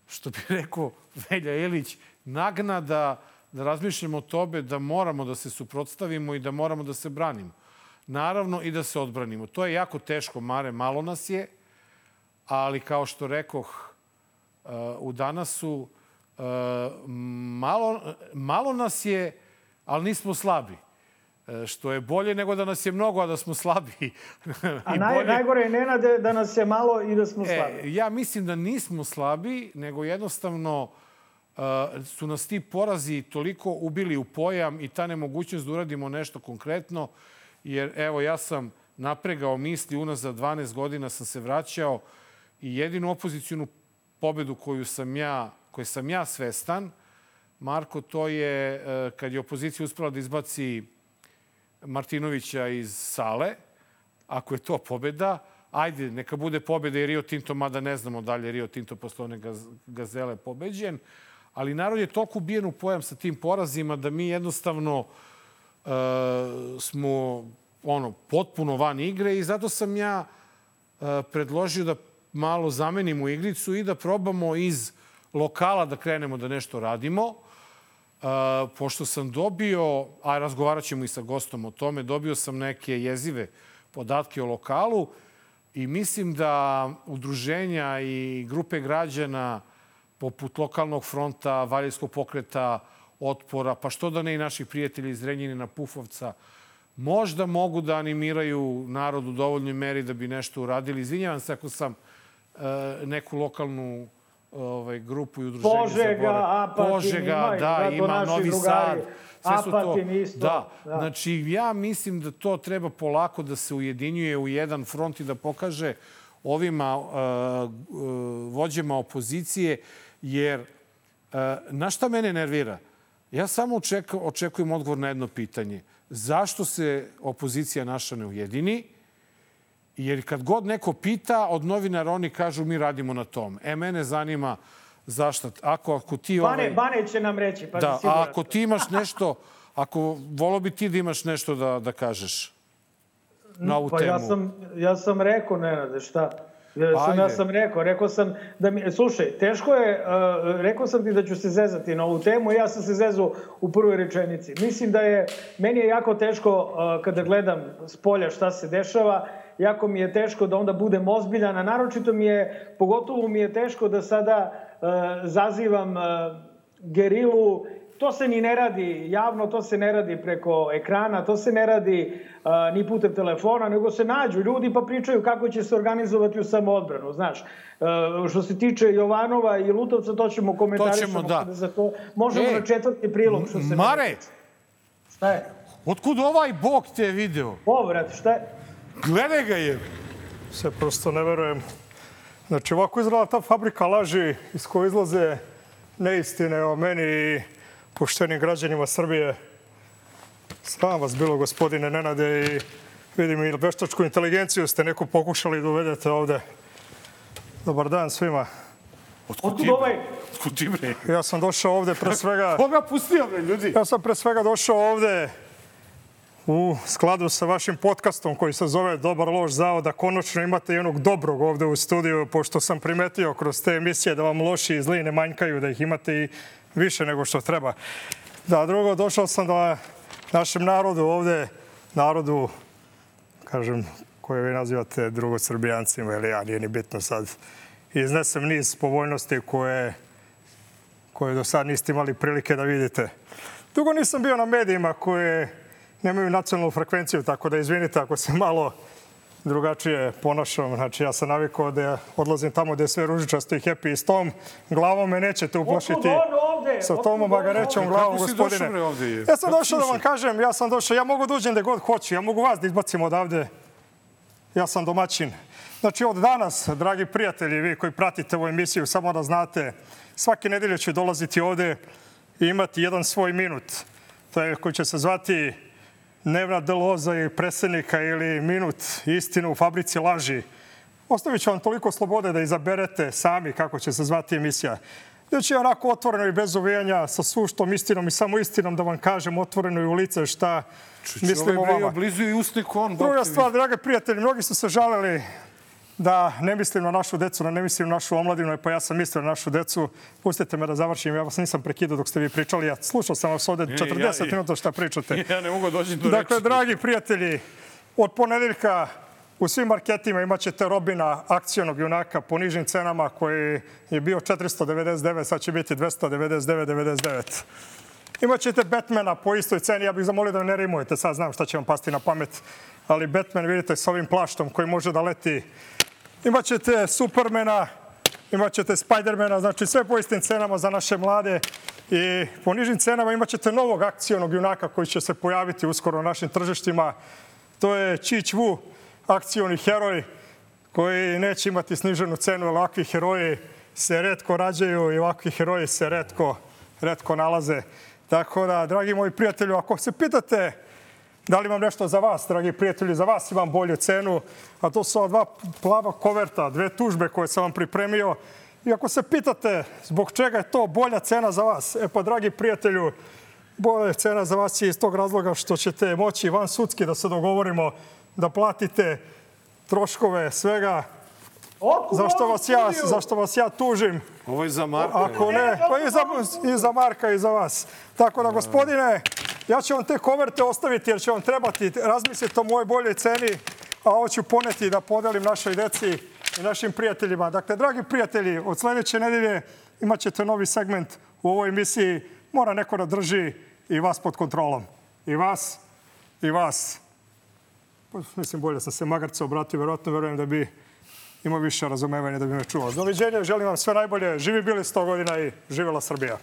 što bi (laughs) rekao Velja Ilić, nagna da, da razmišljamo o tobe da moramo da se suprotstavimo i da moramo da se branimo. Naravno i da se odbranimo. To je jako teško, Mare, malo nas je, ali kao što rekoh uh, u danasu, uh, malo, malo nas je, ali nismo slabi uh, što je bolje nego da nas je mnogo, a da smo slabi. (laughs) a naj, bolje... najgore je Nenade da nas je malo i da smo slabi. E, ja mislim da nismo slabi, nego jednostavno su nas ti porazi toliko ubili u pojam i ta nemogućnost da uradimo nešto konkretno, jer evo ja sam napregao misli, unazad 12 godina sam se vraćao i jedinu opozicijunu pobedu koju sam ja, koje sam ja svestan, Marko, to je uh, kad je opozicija uspela da izbaci Martinovića iz sale, ako je to pobeda, ajde, neka bude pobeda i Rio Tinto, mada ne znamo da li je Rio Tinto posle one gazele pobeđen, ali narod je toliko ubijen u pojam sa tim porazima da mi jednostavno uh, smo ono, potpuno van igre i zato sam ja uh, predložio da malo zamenimo igricu i da probamo iz lokala da krenemo da nešto radimo. Pošto sam dobio, a razgovarat ćemo i sa gostom o tome, dobio sam neke jezive podatke o lokalu i mislim da udruženja i grupe građana poput lokalnog fronta, Valjevskog pokreta, otpora, pa što da ne i naših prijatelji iz Renjinina, Pufovca, možda mogu da animiraju narod u dovoljnoj meri da bi nešto uradili. Izvinjavam se ako sam e, neku lokalnu ovaj, grupu i udruženje Požega, Apatin, Požega, imaju, da, ima Novi drugari. Sad. Sve su to, Apatin isto. Da. da. Znači, ja mislim da to treba polako da se ujedinjuje u jedan front i da pokaže ovima uh, vođama opozicije, jer uh, na šta mene nervira? Ja samo oček, očekujem odgovor na jedno pitanje. Zašto se opozicija naša ne ujedini? Jer kad god neko pita, od novinara oni kažu mi radimo na tom. E, mene zanima zašto. Ako, ako ti... Bane, ovaj... Bane će nam reći, pa da. A ako ti imaš nešto, ako volo bi ti da imaš nešto da, da kažeš na ovu pa temu. Ja sam, ja sam rekao, Nenade, šta? Ja sam, ja sam rekao, rekao sam da mi, slušaj, teško je, uh, rekao sam ti da ću se zezati na ovu temu ja sam se zezao u prvoj rečenici. Mislim da je, meni je jako teško uh, kada gledam s polja šta se dešava, jako mi je teško da onda budem ozbiljan, a naročito mi je, pogotovo mi je teško da sada uh, zazivam uh, gerilu To se ni ne radi javno, to se ne radi preko ekrana, to se ne radi uh, ni putem telefona, nego se nađu ljudi pa pričaju kako će se organizovati u samoodbranu, znaš. Uh, što se tiče Jovanova i Lutovca, to ćemo komentarišati. To ćemo, da. Za to možemo e, na četvrti prilog, što se... Mare! Šta je? Otkud ovaj bog te je video? O, vrati, šta je? Gledaj ga je. Se prosto ne verujem. Znači, ovako izgleda ta fabrika laži iz koje izlaze neistine o meni i poštenim građanima Srbije. Sram vas bilo, gospodine Nenade, i vidim i veštačku inteligenciju ste neko pokušali da uvedete ovde. Dobar dan svima. Otkud ti, ovaj? Otkud ti, bre? Ja sam došao ovde pre svega... (laughs) Koga pustio, bre, ljudi? Ja sam pre svega došao ovde u skladu sa vašim podcastom koji se zove Dobar loš zao, da konačno imate jednog dobrog ovde u studiju, pošto sam primetio kroz te emisije da vam loši i zli ne manjkaju, da ih imate i više nego što treba. Da, drugo, došao sam da našem narodu ovde, narodu, kažem, koje vi nazivate drugosrbijancima, ili ja, nije ni bitno sad, iznesem niz povoljnosti koje, koje do sad niste imali prilike da vidite. Dugo nisam bio na medijima koje nemaju nacionalnu frekvenciju, tako da izvinite ako se malo drugačije ponašam. Znači, ja sam navikao da odlazim tamo gde je sve ružičasto i happy i s tom glavom me nećete uplašiti. Otkud ovde? Sa Otkud tom on magarećom ovde? glavom, Kako si gospodine. došao, ovde? Ja sam Kako došao da vam kažem, ja sam došao, ja mogu da uđem gde god hoću, ja mogu vas da izbacim odavde. Ja sam domaćin. Znači, od danas, dragi prijatelji, vi koji pratite ovu emisiju, samo da znate, svake nedelje ću dolaziti ovde i imati jedan svoj minut. To je koji će se zvati Dnevna deloza i presednika ili minut istinu u fabrici laži. Ostavit ću vam toliko slobode da izaberete sami kako će se zvati emisija. Ja ću onako otvoreno i bez uvijanja, sa suštom istinom i samo istinom da vam kažem otvoreno i u lice šta mislim o Ovaj bre, vama. oblizu i usne kon. Druga stvar, drage prijatelji, mnogi su se žalili da ne mislim na našu decu, da ne mislim na našu omladinu, pa ja sam mislio na našu decu. Pustite me da završim, ja vas nisam prekidao dok ste vi pričali. Ja slušao sam vas ovde 40 ja- minuta šta pričate. (laughs) Ja ne mogu doći do Dakle, reči. dragi prijatelji, od ponedeljka u svim marketima imat ćete Robina, akcionog junaka po nižim cenama koji je bio 499, sad će biti 299,99. Imaćete Batmana po istoj ceni. Ja bih zamolio da ne rimujete, sad znam šta će vam pasti na pamet. Ali Batman, vidite, sa ovim plaštom koji može da leti. Imaćete Supermana, imaćete Spidermana, znači sve po istim cenama za naše mlade. I po nižim cenama imaćete novog akcionog junaka koji će se pojaviti uskoro na našim tržištima. To je Čić Wu, akcioni heroj koji neće imati sniženu cenu, jer ovakvi heroji se redko rađaju i ovakvi heroji se redko, redko nalaze. Tako da, dragi moji prijatelji, ako se pitate da li imam nešto za vas, dragi prijatelji, za vas imam bolju cenu, a to su dva plava koverta, dve tužbe koje sam vam pripremio. I ako se pitate zbog čega je to bolja cena za vas, e pa, dragi prijatelju, bolja cena za vas je iz tog razloga što ćete moći van sudski da se dogovorimo da platite troškove svega Otkud zašto vas ja, studiju? zašto vas ja tužim. Ovo je za Marka. Ako ne, pa i za, i za Marka i za vas. Tako da, gospodine, ja ću vam te koverte ostaviti jer će vam trebati. Razmislite o mojoj boljoj ceni, a ovo ću poneti da podelim našoj deci i našim prijateljima. Dakle, dragi prijatelji, od sledeće nedelje imat ćete novi segment u ovoj emisiji. Mora neko da drži i vas pod kontrolom. I vas, i vas. Pa, Mislim, bolje sam se magarca obratio, verovatno verujem da bi imao više razumevanja da bi me čuo. Doviđenja, želim vam sve najbolje. Živi bili 100 godina i živela Srbija.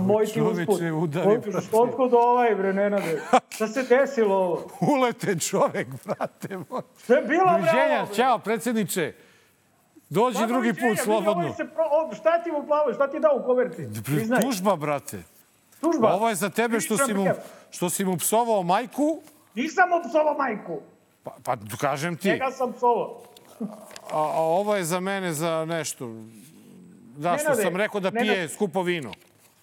Moj ti Čoveče, usput. Otkud ovaj, bre, Nenade? Šta se desilo ovo? (laughs) Ulete čovek, brate. moj. Je bilo, bre, Doviđenja, ćao, predsjedniče. Dođi drugi put, slobodno. ovaj pro- Šta ti mu plavo? Šta ti dao u koverti? Tužba, brate. Tužba. Ovo je za tebe što si mu, što si mu psovao majku. Nisam opsovao majku. Pa, pa kažem ti, Njega sam psovao. a, a ovo je za mene za nešto. Da, što Nenade, sam rekao da Nenade. pije skupo vino.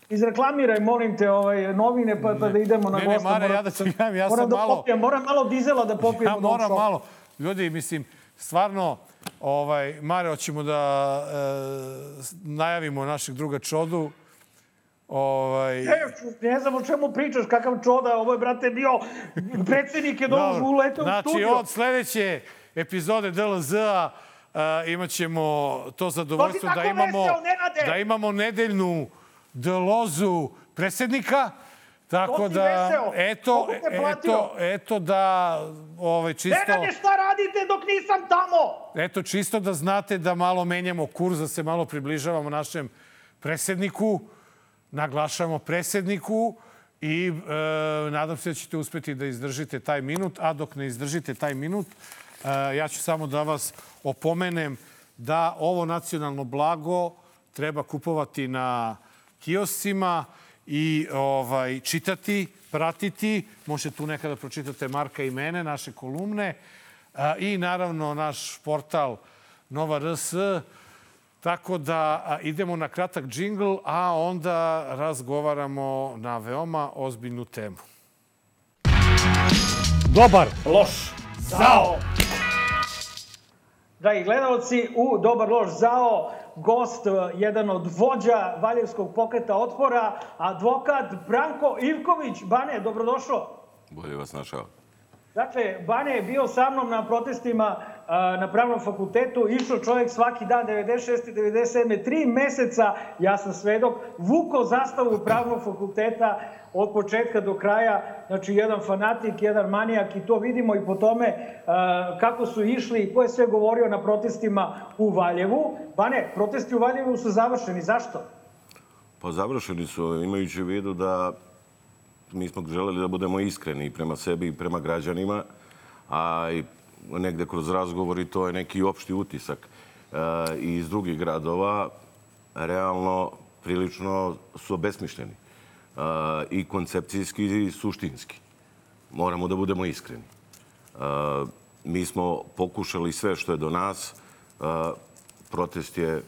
Izreklamiraj, molim te, ovaj, novine pa, pa da idemo na Ne, ne, gosta. Mare, Moram ja da ti kažem, ja sam da malo- Popijem, moram malo dizela da popijem. Ja moram šoka. malo. Ljudi, mislim, stvarno, ovaj, Mare, hoćemo da e, najavimo našeg druga Čodu. Ovaj, E, ne znam o čemu pričaš, kakav čoda, ovo je, brate, bio, predsjednik je došao, uletao u Znači, studio. od sledeće epizode DLZ-a uh, imat ćemo to zadovoljstvo To da imamo, Nenade! da imamo nedeljnu DLozu predsjednika. Tako da, eto, eto, eto da ovaj, čisto... Nenade, šta radite dok nisam tamo? Eto, čisto da znate da malo menjamo kurs, da se malo približavamo našem predsjedniku, naglašamo predsjedniku i e, nadam se da ćete uspeti da izdržite taj minut, a dok ne izdržite taj minut, e, ja ću samo da vas opomenem da ovo nacionalno blago treba kupovati na kioscima i ovaj, čitati, pratiti. Možete tu nekada pročitate Marka i mene, naše kolumne. A, I naravno naš portal Nova RS. Tako da idemo na kratak džingl, a onda razgovaramo na veoma ozbiljnu temu. Dobar. Loš. Zao. Dragi gledalci, u Dobar loš zao gost, eh, jedan od vođa Valjevskog pokreta otpora, advokat Branko Ivković. Bane, dobrodošao. Bolje vas našao. Dakle, Bane je bio sa mnom na protestima na pravnom fakultetu, išao čovjek svaki dan, 96. 97. tri meseca, ja sam svedok, vukao zastavu pravnog fakulteta od početka do kraja, znači jedan fanatik, jedan manijak i to vidimo i po tome kako su išli i ko je sve govorio na protestima u Valjevu. Bane, protesti u Valjevu su završeni, zašto? Pa završeni su, imajući u vidu da mi smo želeli da budemo iskreni prema sebi i prema građanima, a i negde kroz razgovor i to je neki opšti utisak e, iz drugih gradova, realno prilično su obesmišljeni. E, I koncepcijski i suštinski. Moramo da budemo iskreni. E, mi smo pokušali sve što je do nas. Protest je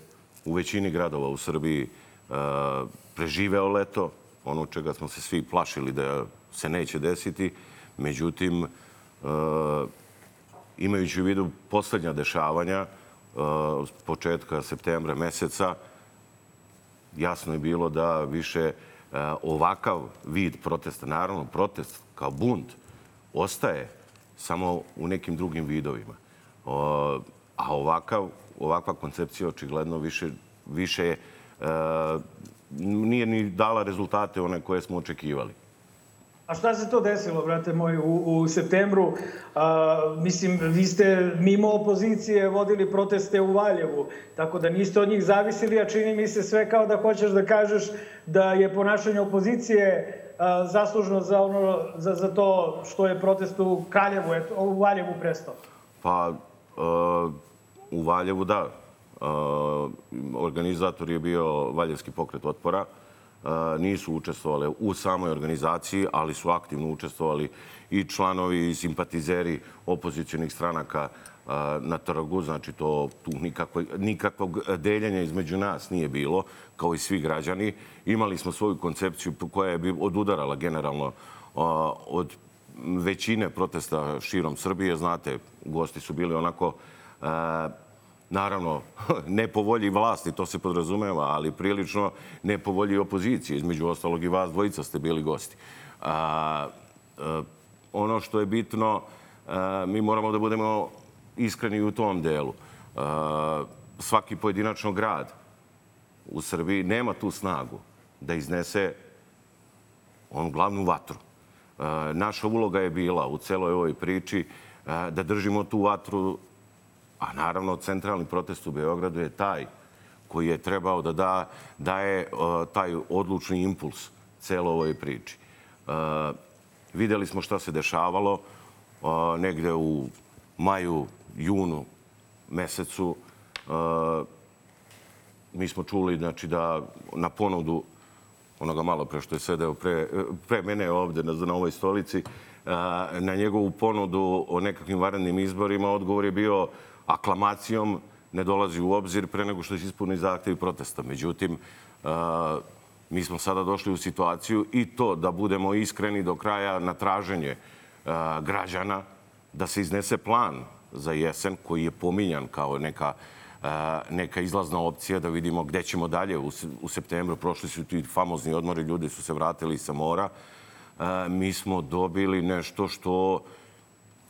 u većini gradova u Srbiji preživeo leto, ono čega smo se svi plašili da se neće desiti. Međutim, imajući u vidu poslednja dešavanja s početka septembra meseca, jasno je bilo da više ovakav vid protesta, naravno protest kao bunt, ostaje samo u nekim drugim vidovima. A ovakav, ovakva koncepcija očigledno više, više nije ni dala rezultate one koje smo očekivali. A šta se to desilo, brate moj, u, u septembru? A, mislim, vi ste mimo opozicije vodili proteste u Valjevu, tako da niste od njih zavisili, a čini mi se sve kao da hoćeš da kažeš da je ponašanje opozicije a, zaslužno za, ono, za, za to što je protest u Kraljevu, eto, u Valjevu prestao. Pa, uh, u Valjevu da. Uh, organizator je bio Valjevski pokret otpora nisu učestvovali u samoj organizaciji, ali su aktivno učestvovali i članovi i simpatizeri opozicionih stranaka na trgu, znači to tu nikakvog, nikakvog deljenja između nas nije bilo, kao i svi građani. Imali smo svoju koncepciju koja je odudarala generalno od većine protesta širom Srbije. Znate, gosti su bili onako naravno, (laughs) ne po volji vlasti, to se podrazumeva, ali prilično ne po volji opozicije. Između ostalog i vas dvojica ste bili gosti. A, a, ono što je bitno, a, mi moramo da budemo iskreni u tom delu. A, svaki pojedinačno grad u Srbiji nema tu snagu da iznese onu glavnu vatru. Naša uloga je bila u celoj ovoj priči da držimo tu vatru A naravno, centralni protest u Beogradu je taj koji je trebao da da, daje uh, taj odlučni impuls celo ovoj priči. Uh, videli smo šta se dešavalo uh, negde u maju, junu mesecu. Uh, mi smo čuli znači, da na ponudu onoga malo pre što je sedeo pre, pre mene ovde na, na ovoj stolici, uh, na njegovu ponudu o nekakvim varenim izborima odgovor je bio aklamacijom ne dolazi u obzir pre nego što se ispuni zahtev protesta. Međutim, mi smo sada došli u situaciju i to da budemo iskreni do kraja na traženje građana da se iznese plan za jesen koji je pominjan kao neka neka izlazna opcija da vidimo gde ćemo dalje. U, septembru prošli su ti famozni odmori, ljudi su se vratili sa mora. Mi smo dobili nešto što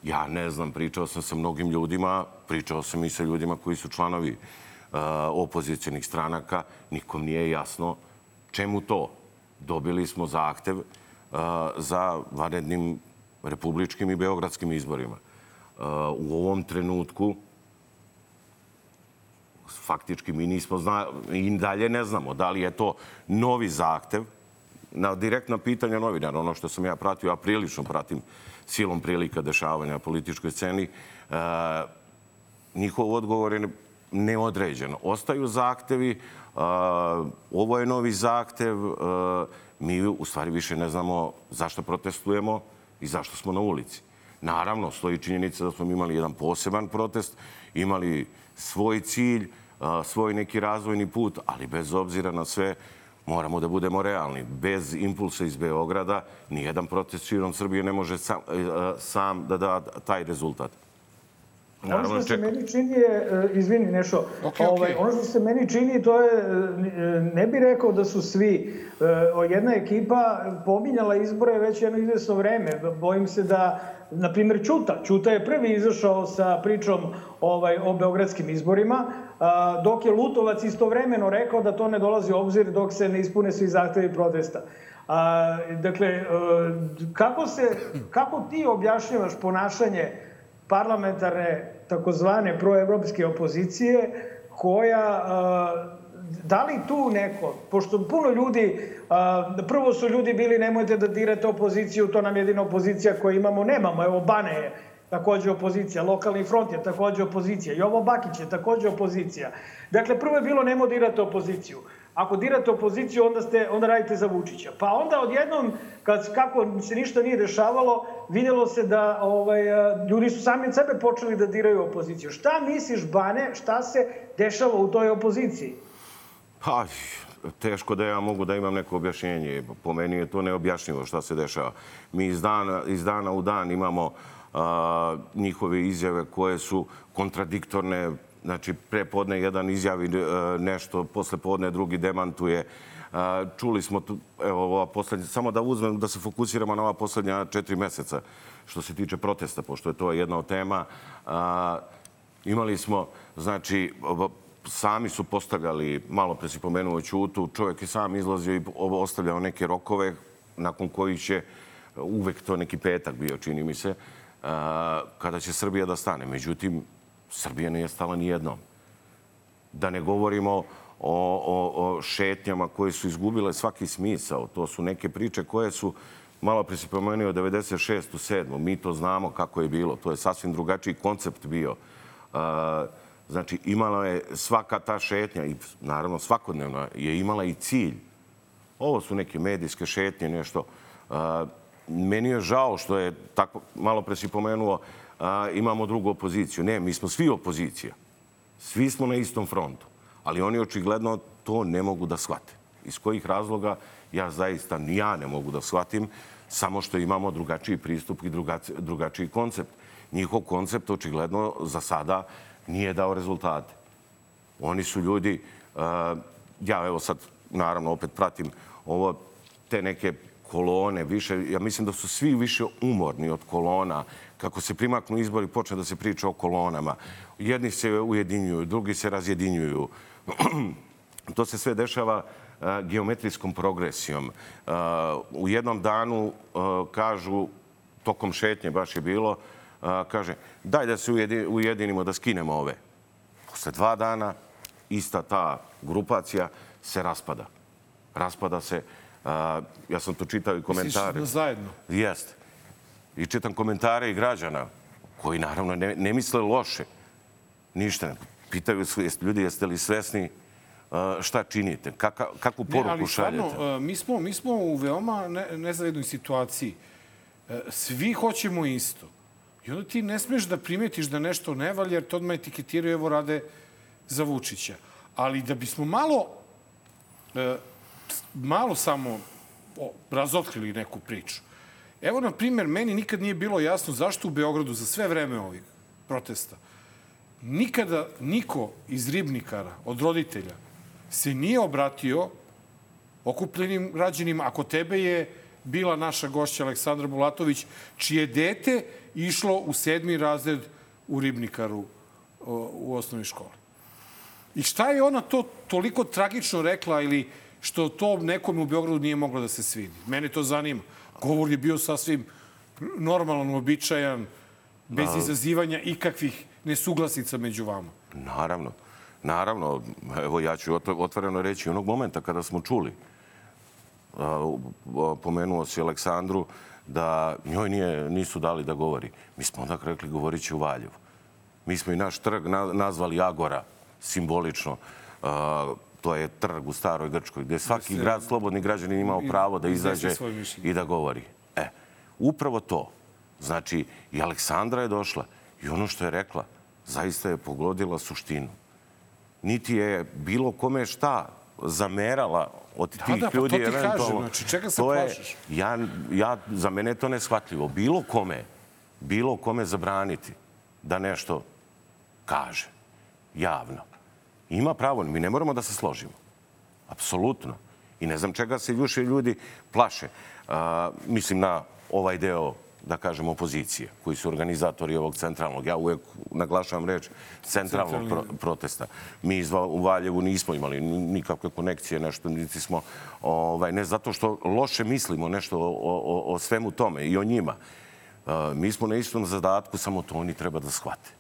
Ja ne znam, pričao sam sa mnogim ljudima, pričao sam i sa ljudima koji su članovi uh, opozicijnih stranaka. Nikom nije jasno čemu to. Dobili smo zahtev uh, za vanrednim republičkim i beogradskim izborima. Uh, u ovom trenutku faktički mi nismo zna, i dalje ne znamo da li je to novi zahtev na direktna pitanja novinara, ono što sam ja pratio, a prilično pratim silom prilika dešavanja na političkoj sceni, e, njihov odgovor je neodređen. Ostaju zahtevi, e, ovo je novi zahtev, e, mi u stvari više ne znamo zašto protestujemo i zašto smo na ulici. Naravno, stoji činjenica da smo imali jedan poseban protest, imali svoj cilj, svoj neki razvojni put, ali bez obzira na sve, moramo da budemo realni. Bez impulsa iz Beograda nijedan protest širom Srbije ne može sam, e, sam da da taj rezultat. Ono Naravno, što se čekam. meni čini je, e, izvini Nešo, Okej, ovaj, okej. ono što se meni čini to je, e, ne bi rekao da su svi, e, jedna ekipa pominjala izbore već jedno izvesno vreme. Bojim se da, na primjer, Ćuta. Ćuta je prvi izašao sa pričom ovaj, o beogradskim izborima, dok je Lutovac istovremeno rekao da to ne dolazi u obzir dok se ne ispune svi zahtevi protesta. A, dakle, e, kako, se, kako ti objašnjavaš ponašanje parlamentarne takozvane proevropske opozicije koja a, da li tu neko, pošto puno ljudi, a, prvo su ljudi bili nemojte da dirate opoziciju, to nam je jedina opozicija koju imamo, nemamo, evo Bane je takođe opozicija, lokalni front je takođe opozicija, Jovo Bakić je takođe opozicija. Dakle, prvo je bilo nemo dirate opoziciju. Ako dirate opoziciju, onda, ste, onda radite za Vučića. Pa onda odjednom, kad, kako se ništa nije dešavalo, vidjelo se da ovaj, ljudi su sami od sebe počeli da diraju opoziciju. Šta misliš, Bane, šta se dešava u toj opoziciji? Pa, teško da ja mogu da imam neko objašnjenje. Po meni je to neobjašnjivo šta se dešava. Mi iz dana, iz dana u dan imamo a, njihove izjave koje su kontradiktorne. Znači, pre podne jedan izjavi e, nešto, posle podne drugi demantuje. A, čuli smo, tu, evo, ova poslednja, samo da uzmem, da se fokusiramo na ova poslednja četiri meseca što se tiče protesta, pošto je to jedna od tema. A, imali smo, znači, sami su postavljali, malo pre si pomenuo Ćutu, čovjek je sam izlazio i ostavljao neke rokove nakon kojih će uvek to neki petak bio, čini mi se, kada će Srbija da stane. Međutim, Srbija nije stala ni jednom. Da ne govorimo o, o, o šetnjama koje su izgubile svaki smisao. To su neke priče koje su, malo pre si pomenuo, 96. u 7. Mi to znamo kako je bilo. To je sasvim drugačiji koncept bio. Znači, imala je svaka ta šetnja i naravno svakodnevna je imala i cilj. Ovo su neke medijske šetnje, nešto. Meni je žao što je, tako, malo pre si pomenuo, a, imamo drugu opoziciju. Ne, mi smo svi opozicija. Svi smo na istom frontu. Ali oni očigledno to ne mogu da shvate. Iz kojih razloga ja zaista ni ja ne mogu da shvatim, samo što imamo drugačiji pristup i drugačiji, koncept. Njihov koncept očigledno za sada nije dao rezultate. Oni su ljudi, ja evo sad naravno opet pratim ovo, te neke kolone više, ja mislim da su svi više umorni od kolona. Kako se primaknu izbori, počne da se priča o kolonama. Jedni se ujedinjuju, drugi se razjedinjuju. (clears throat) to se sve dešava uh, geometrijskom progresijom. Uh, u jednom danu uh, kažu, tokom šetnje baš je bilo, kaže daj da se ujedi- ujedinimo, da skinemo ove. Posle dva dana ista ta grupacija se raspada. Raspada se, a, ja sam to čitao i komentare. Misliš zajedno? Jeste. I čitam komentare i građana koji naravno ne, ne misle loše. Ništa. ne. Pitaju su jeste, ljudi jeste li svesni šta činite, Kaka, kakvu Ne, poruku ali šaljete. stvarno, mi smo, mi smo u veoma ne, nezavednoj situaciji. E, Svi hoćemo isto. I onda ti ne smeš da primetiš da nešto ne valja, jer to odmah etiketiraju, evo rade za Vučića. Ali da bismo malo, e, malo samo razotkrili neku priču. Evo, na primjer, meni nikad nije bilo jasno zašto u Beogradu za sve vreme ovih protesta nikada niko iz ribnikara, od roditelja, se nije obratio okupljenim građanima. Ako tebe je bila naša gošća Aleksandra Bulatović, čije dete išlo u sedmi razred u ribnikaru u osnovnoj školi. I šta je ona to toliko tragično rekla ili što to nekom u Beogradu nije moglo da se svidi? Mene to zanima. Govor je bio sasvim normalan, običajan, bez Da. izazivanja ikakvih nesuglasica među vama. Naravno. Naravno, evo ja ću otvo- otvoreno reći onog momenta kada smo čuli, pomenuo si Aleksandru, da njoj nije, nisu dali da govori. Mi smo onda rekli govorit će u Valjevu. Mi smo i naš trg na- nazvali Agora, simbolično. To je trg u staroj Grčkoj, gde svaki se- grad, slobodni građanin imao pravo da izađe i da govori. E, upravo to. Znači, i Aleksandra je došla i ono što je rekla, zaista je pogodila suštinu. Niti je bilo kome šta zamerala od Da, tih da, pa ljudi to ti kažem, znači, čega se plašiš? Ja, ja, za mene je to neshvatljivo. Bilo kome, bilo kome zabraniti da nešto kaže javno. Ima pravo, mi ne moramo da se složimo. Apsolutno. I ne znam čega se više ljudi plaše. A, mislim na ovaj deo da kažem, opozicije, koji su organizatori ovog centralnog. Ja uvek naglašavam reč centralnog pro protesta. Mi iz u Valjevu nismo imali nikakve konekcije, nešto, niti smo, ovaj, ne zato što loše mislimo nešto o, o, o svemu tome i o njima. Uh, mi smo na istom zadatku, samo to oni treba da shvate.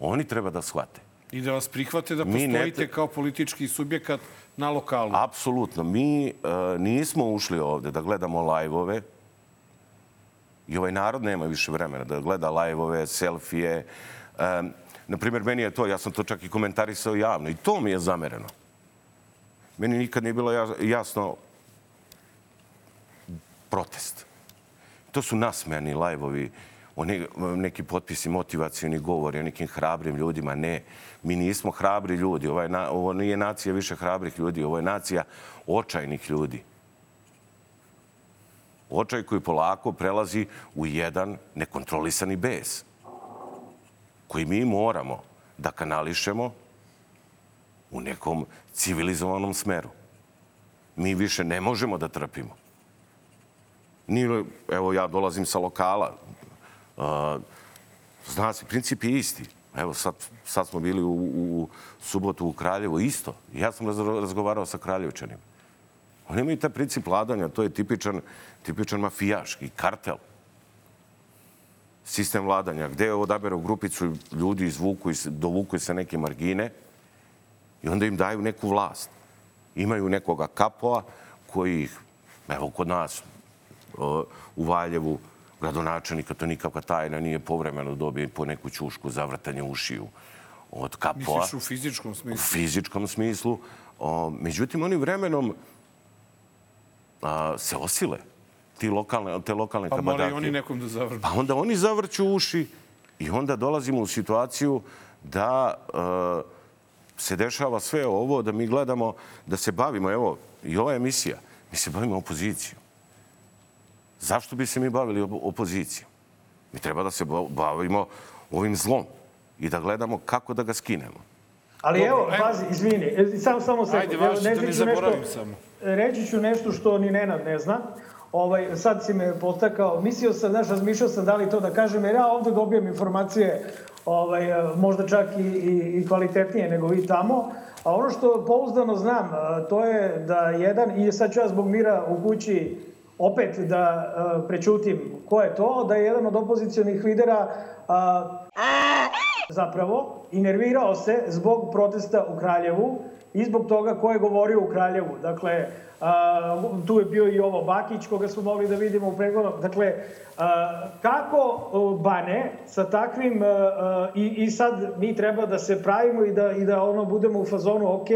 Oni treba da shvate. I da vas prihvate da postojite ne... kao politički subjekat na lokalu. Apsolutno. Mi uh, nismo ušli ovde da gledamo lajvove, I ovaj narod nema više vremena da gleda live-ove, selfije. Um, naprimjer, meni je to, ja sam to čak i komentarisao javno i to mi je zamereno. Meni nikad nije bilo jasno protest. To su nasmejani oni, neki potpisi, motivacijani govori o nekim hrabrim ljudima. Ne, mi nismo hrabri ljudi. Ovo, je, ovo nije nacija više hrabrih ljudi. Ovo je nacija očajnih ljudi očaj koji polako prelazi u jedan nekontrolisani bes koji mi moramo da kanališemo u nekom civilizovanom smeru. Mi više ne možemo da trpimo. Ni, evo, ja dolazim sa lokala. Uh, zna se, princip je isti. Evo, sad, sad smo bili u, u subotu u Kraljevu, isto. Ja sam razgovarao sa Kraljevčanima. Oni imaju taj princip vladanja, to je tipičan, tipičan mafijaški kartel. Sistem vladanja, gde odaberu grupicu ljudi, izvuku, dovuku se neke margine i onda im daju neku vlast. Imaju nekoga kapoa koji ih, evo kod nas, u Valjevu, gradonačelnika, to nikakva tajna, nije povremeno dobije po neku ćušku za vrtanje ušiju od kapoa. Misliš u fizičkom smislu? U fizičkom smislu. O, međutim, oni vremenom a, se osile ti lokalne, te lokalne pa kabadake. Pa moraju oni nekom da zavrću. Pa onda oni zavrću uši i onda dolazimo u situaciju da a, se dešava sve ovo, da mi gledamo, da se bavimo, evo, i ova emisija, mi se bavimo opozicijom. Zašto bi se mi bavili opozicijom? Mi treba da se bavimo ovim zlom i da gledamo kako da ga skinemo. Ali Dobro, evo, pazi, izvini, e, samo, samo se... Ajde, vaš, da ne zaboravim nešto, samo. Reći ću nešto što ni Nenad ne zna. Ovaj, sad si me potakao, mislio sam, znaš, razmišljao sam da li to da kažem, jer ja ovde dobijem informacije ovaj, možda čak i, i, i kvalitetnije nego vi tamo. A ono što pouzdano znam, to je da jedan, i sad ću ja zbog mira u kući opet da uh, prećutim ko je to, da je jedan od opozicijonih lidera zapravo i nervirao se zbog protesta u Kraljevu i zbog toga ko je govorio u Kraljevu. Dakle, a, tu je bio i ovo Bakić, koga smo mogli da vidimo u pregledom. Dakle, a, kako Bane sa takvim, a, i, i sad mi treba da se pravimo i da, i da ono budemo u fazonu, ok,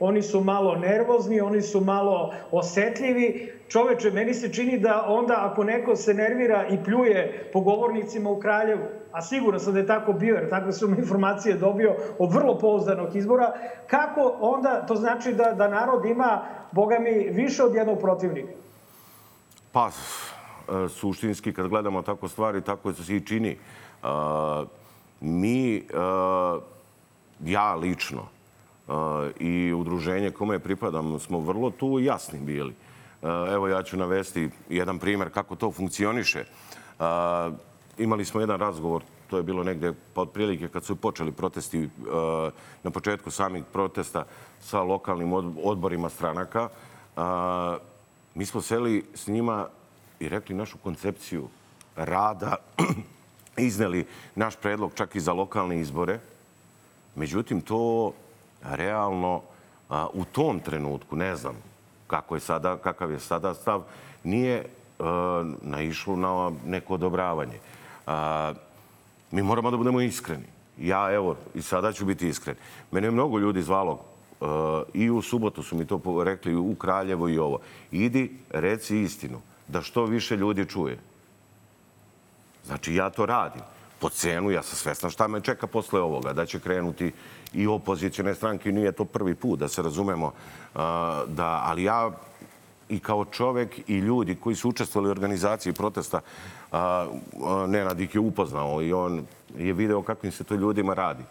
oni su malo nervozni, oni su malo osetljivi, čoveče, meni se čini da onda ako neko se nervira i pljuje po govornicima u Kraljevu, a sigurno sam da je tako bio, jer takve su mi informacije dobio od vrlo pouzdanog izbora, kako onda to znači da, da narod ima, boga mi, više od jednog protivnika? Pa, e, suštinski, kad gledamo tako stvari, tako se i čini. E, mi, e, ja lično, i udruženje kome pripadam, smo vrlo tu jasni bili. Evo ja ću navesti jedan primer kako to funkcioniše imali smo jedan razgovor, to je bilo negde pa otprilike kad su počeli protesti e, na početku samih protesta sa lokalnim odborima stranaka. E, mi smo seli s njima i rekli našu koncepciju rada, (clears throat) izneli naš predlog čak i za lokalne izbore. Međutim, to realno u tom trenutku, ne znam kako je sada, kakav je sada stav, nije naišlo na neko odobravanje. Mi moramo da budemo iskreni. Ja, evo, i sada ću biti iskren. Mene je mnogo ljudi zvalo uh, i u subotu su mi to rekli, u Kraljevo i ovo. Idi, reci istinu, da što više ljudi čuje. Znači, ja to radim. Po cenu, ja sam svestan šta me čeka posle ovoga, da će krenuti i opozicijone stranke. Nije to prvi put, da se razumemo. Uh, da, ali ja i kao čovek i ljudi koji su učestvovali u organizaciji protesta, a, Nenad ih je upoznao i on je video kakvim se to ljudima radi.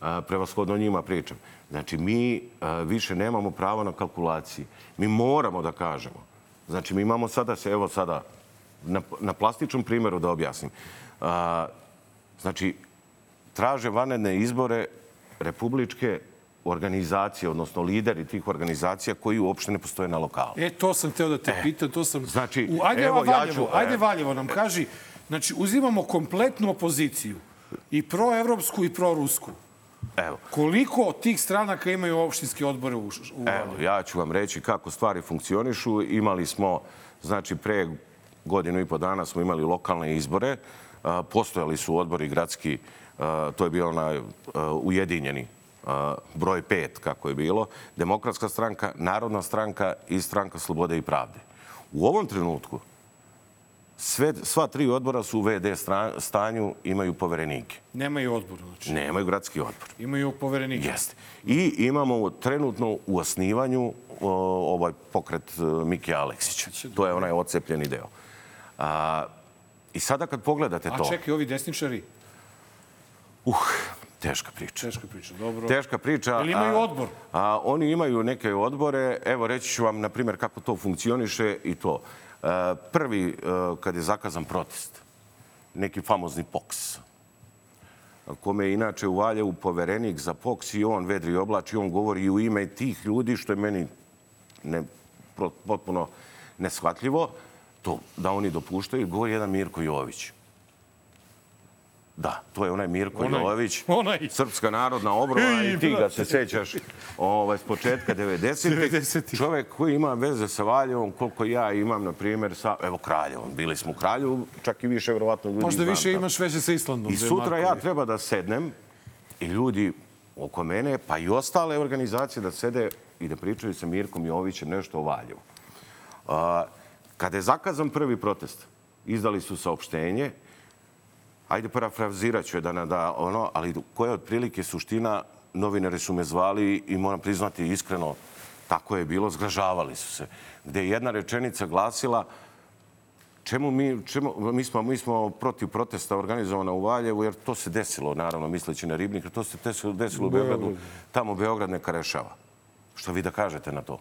a, prevashodno njima pričam. Znači, mi a, više nemamo pravo na kalkulacije. Mi moramo da kažemo. Znači, mi imamo sada, se, evo sada, na, na plastičnom primjeru da objasnim. A, znači, traže vanredne izbore republičke organizacije, odnosno lideri tih organizacija koji uopšte ne postoje na lokalu. E, to sam teo da te E, pitam, to sam... znači, U, ajde, evo, evo, ja Valjevo, ću- ajde e. Valjevo nam kaži, znači, uzimamo kompletnu opoziciju, i proevropsku i prorusku. Evo. Koliko tih stranaka imaju opštinske odbore u, u Evo, ja ću vam reći kako stvari funkcionišu. Imali smo, znači, pre godinu i po dana smo imali lokalne izbore. Postojali su odbori gradski, to je bio onaj ujedinjeni broj pet, kako je bilo. Demokratska stranka, Narodna stranka i stranka Slobode i pravde. U ovom trenutku sve, sva tri odbora su u VD stanju, imaju poverenike. Nemaju odbor, znači. Nemaju gradski odbor. Imaju poverenike. Jeste. I imamo trenutno u osnivanju o, ovaj pokret e, Mike Aleksića. To je onaj ocepljeni deo. A, I sada kad pogledate A to... čekaj, ovi desničari? Uh, teška priča. Teška priča, dobro. Teška priča. Jel imaju a- odbor? A, oni imaju neke odbore. Evo, reći ću vam, na primjer, kako to funkcioniše i to. A, prvi, a, kad je zakazan protest, neki famozni POKS, kome je inače u Valjevu poverenik za POKS i on vedri oblači, on govori i u ime tih ljudi, što je meni ne, potpuno neshvatljivo, to da oni dopuštaju, govori jedan Mirko Jović. Da, to je onaj Mirko Onaj. Jović, Onaj. Srpska narodna obrana i ti ga se sećaš ovaj, s početka 90. Čovek koji ima veze sa Valjevom, koliko ja imam, na primjer, sa, evo, Kraljevom. Bili smo u Kraljevu, čak i više, verovatno, ljudi Možda znam više imaš veze sa Islandom. I je sutra ja treba da sednem i ljudi oko mene, pa i ostale organizacije da sede i da pričaju sa Mirkom Jovićem nešto o Valjevu. Kada je zakazan prvi protest, izdali su saopštenje, ajde parafrazirat ću da, da ono, ali koja je otprilike suština, novinari su me zvali i moram priznati iskreno, tako je bilo, zgražavali su se. Gde je jedna rečenica glasila, Čemu mi, čemu, mi, smo, mi smo protiv protesta organizovana u Valjevu, jer to se desilo, naravno, misleći na Ribnik, to se desilo, desilo u Beogradu, tamo Beograd neka rešava. Šta vi da kažete na to?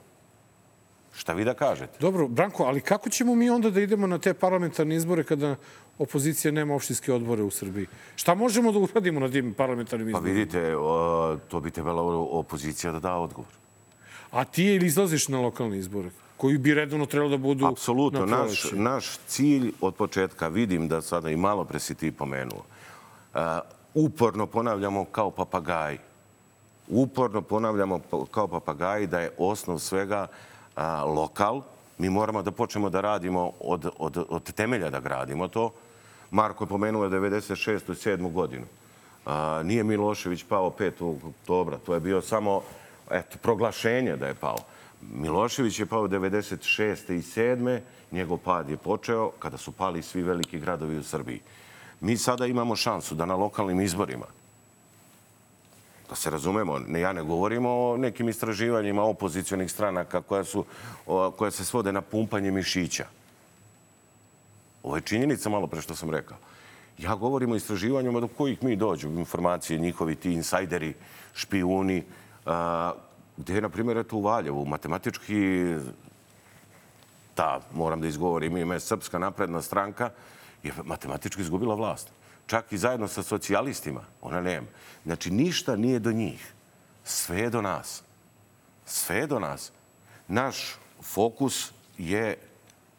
Šta vi da kažete? Dobro, Branko, ali kako ćemo mi onda da idemo na te parlamentarne izbore kada opozicija nema opštinske odbore u Srbiji? Šta možemo da uradimo na tim parlamentarnim Pa izborima? vidite, o, to bi trebala opozicija da da odgovor. A ti ili izlaziš na lokalne izbore, koji bi redovno trebalo da budu Apsolutno. na Naš, naš cilj od početka, vidim da sada i malo pre si ti pomenuo, uh, uporno ponavljamo kao papagaji. Uporno ponavljamo po- kao papagaji da je osnov svega uh, lokal. Mi moramo da počnemo da radimo od, od, od temelja da gradimo to. Marko je pomenuo 96. i 7. godinu. A, nije Milošević pao 5. oktobra. To je bio samo eto, proglašenje da je pao. Milošević je pao 96. i 7. Njegov pad je počeo kada su pali svi veliki gradovi u Srbiji. Mi sada imamo šansu da na lokalnim izborima da se razumemo, ne, ja ne govorim o nekim istraživanjima opozicionih stranaka koja, su, koja se svode na pumpanje mišića. Ovo je činjenica malo pre što sam rekao. Ja govorim o istraživanjima do kojih mi dođu informacije, njihovi ti insajderi, špijuni, a, gde je, na primjer, eto u Valjevu, matematički ta, moram da izgovorim ime, Srpska napredna stranka je matematički izgubila vlast. Čak i zajedno sa socijalistima. Ona nema. Znači, ništa nije do njih. Sve je do nas. Sve je do nas. Naš fokus je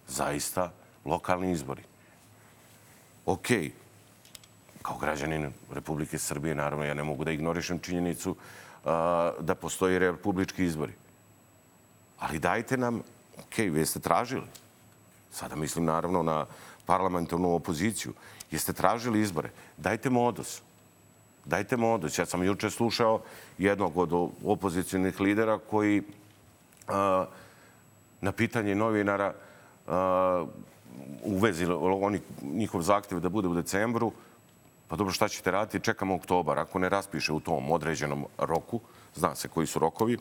zaista lokalni izbori. Okej, kao građanin Republike Srbije, naravno, ja ne mogu da ignorišem činjenicu a, da postoji republički izbori. Ali dajte nam, ok, vi ste tražili. Sada mislim naravno na parlamentarnu opoziciju. Jeste tražili izbore. Dajte modus. Dajte modus. Ja sam juče slušao jednog od opozicijnih lidera koji a, na pitanje novinara a, u vezi oni, njihov zahtjev da bude u decembru, pa dobro šta ćete raditi, čekamo oktobar. Ako ne raspiše u tom određenom roku, zna se koji su rokovi,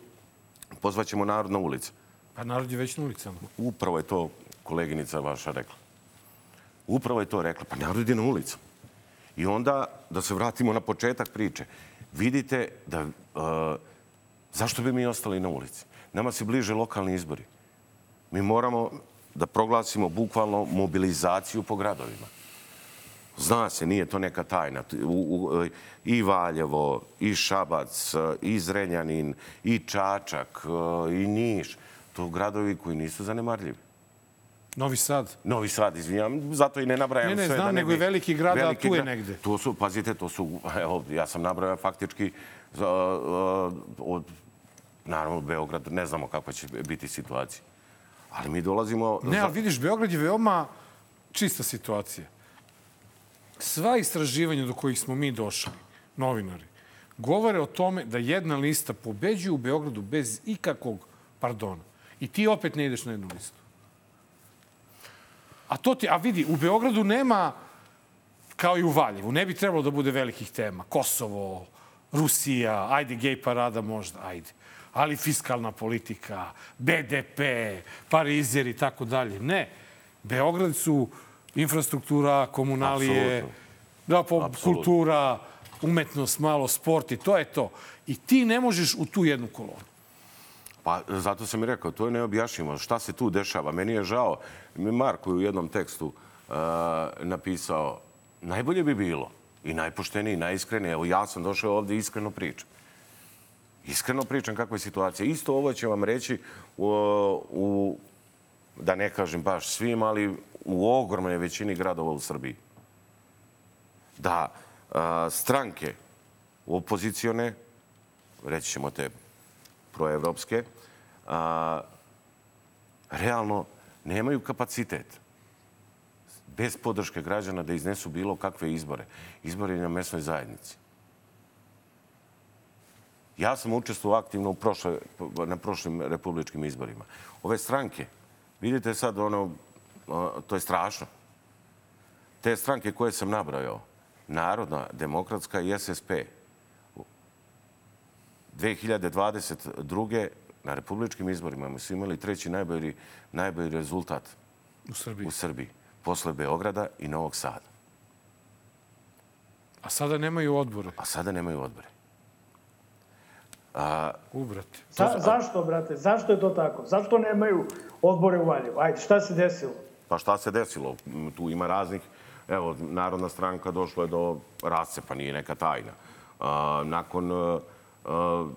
pozvaćemo narod na ulice. Pa narod je već na ulicama. Upravo je to koleginica vaša rekla. Upravo je to rekla. Pa narod je na ulicu. I onda, da se vratimo na početak priče, vidite da... Uh, zašto bi mi ostali na ulici? Nama se bliže lokalni izbori. Mi moramo da proglasimo bukvalno mobilizaciju po gradovima. Zna se, nije to neka tajna. I Valjevo, i Šabac, i Zrenjanin, i Čačak, i Niš. To gradovi koji nisu zanemarljivi. Novi Sad. Novi Sad, izvinjam, zato i ne nabrajam ne, ne, sve. Znam, da ne nego i veliki grad, a tu je negde. To su, pazite, to su, evo, ja sam nabrajao faktički uh, uh, od, naravno, Beograd, ne znamo kakva će biti situacija. Ali mi dolazimo... Ne, ali vidiš, Beograd je veoma čista situacija. Sva istraživanja do kojih smo mi došli, novinari, govore o tome da jedna lista pobeđuje u Beogradu bez ikakvog pardona. I ti opet ne ideš na jednu listu. A to ti, a vidi, u Beogradu nema, kao i u Valjevu, ne bi trebalo da bude velikih tema. Kosovo, Rusija, ajde, gej parada možda, ajde. Ali fiskalna politika, BDP, Parizer i tako dalje. Ne. Beograd su infrastruktura, komunalije, da, po, kultura, umetnost, malo sport i to je to. I ti ne možeš u tu jednu kolonu. Pa zato sam i rekao, to je neobjašnjivo. Šta se tu dešava? Meni je žao. Marko je u jednom tekstu uh, napisao najbolje bi bilo i najpoštenije i najiskrenije. Evo, ja sam došao ovde iskreno pričam. Iskreno pričam kakva je situacija. Isto ovo će vam reći u, u da ne kažem baš svim, ali u ogromnoj većini gradova u Srbiji. Da a, stranke opozicione, reći ćemo te proevropske, a, realno nemaju kapacitet bez podrške građana da iznesu bilo kakve izbore. Izbore na mesnoj zajednici. Ja sam učestvovao aktivno u prošle, na prošlim republičkim izborima. Ove stranke, vidite sad ono, to je strašno. Te stranke koje sam nabrajao, Narodna, Demokratska i SSP, 2022. na republičkim izborima mi su imali treći najbolji, najbolji rezultat u Srbiji. u Srbiji, posle Beograda i Novog Sada. A sada nemaju odbore. A sada nemaju odbore. A, u, brate. Za, zašto, brate? Zašto je to tako? Zašto nemaju odbore u Valjevu? Ajde, šta se desilo? Pa šta se desilo? Tu ima raznih... Evo, Narodna stranka došla je do rascepa, nije neka tajna. A, nakon a, a,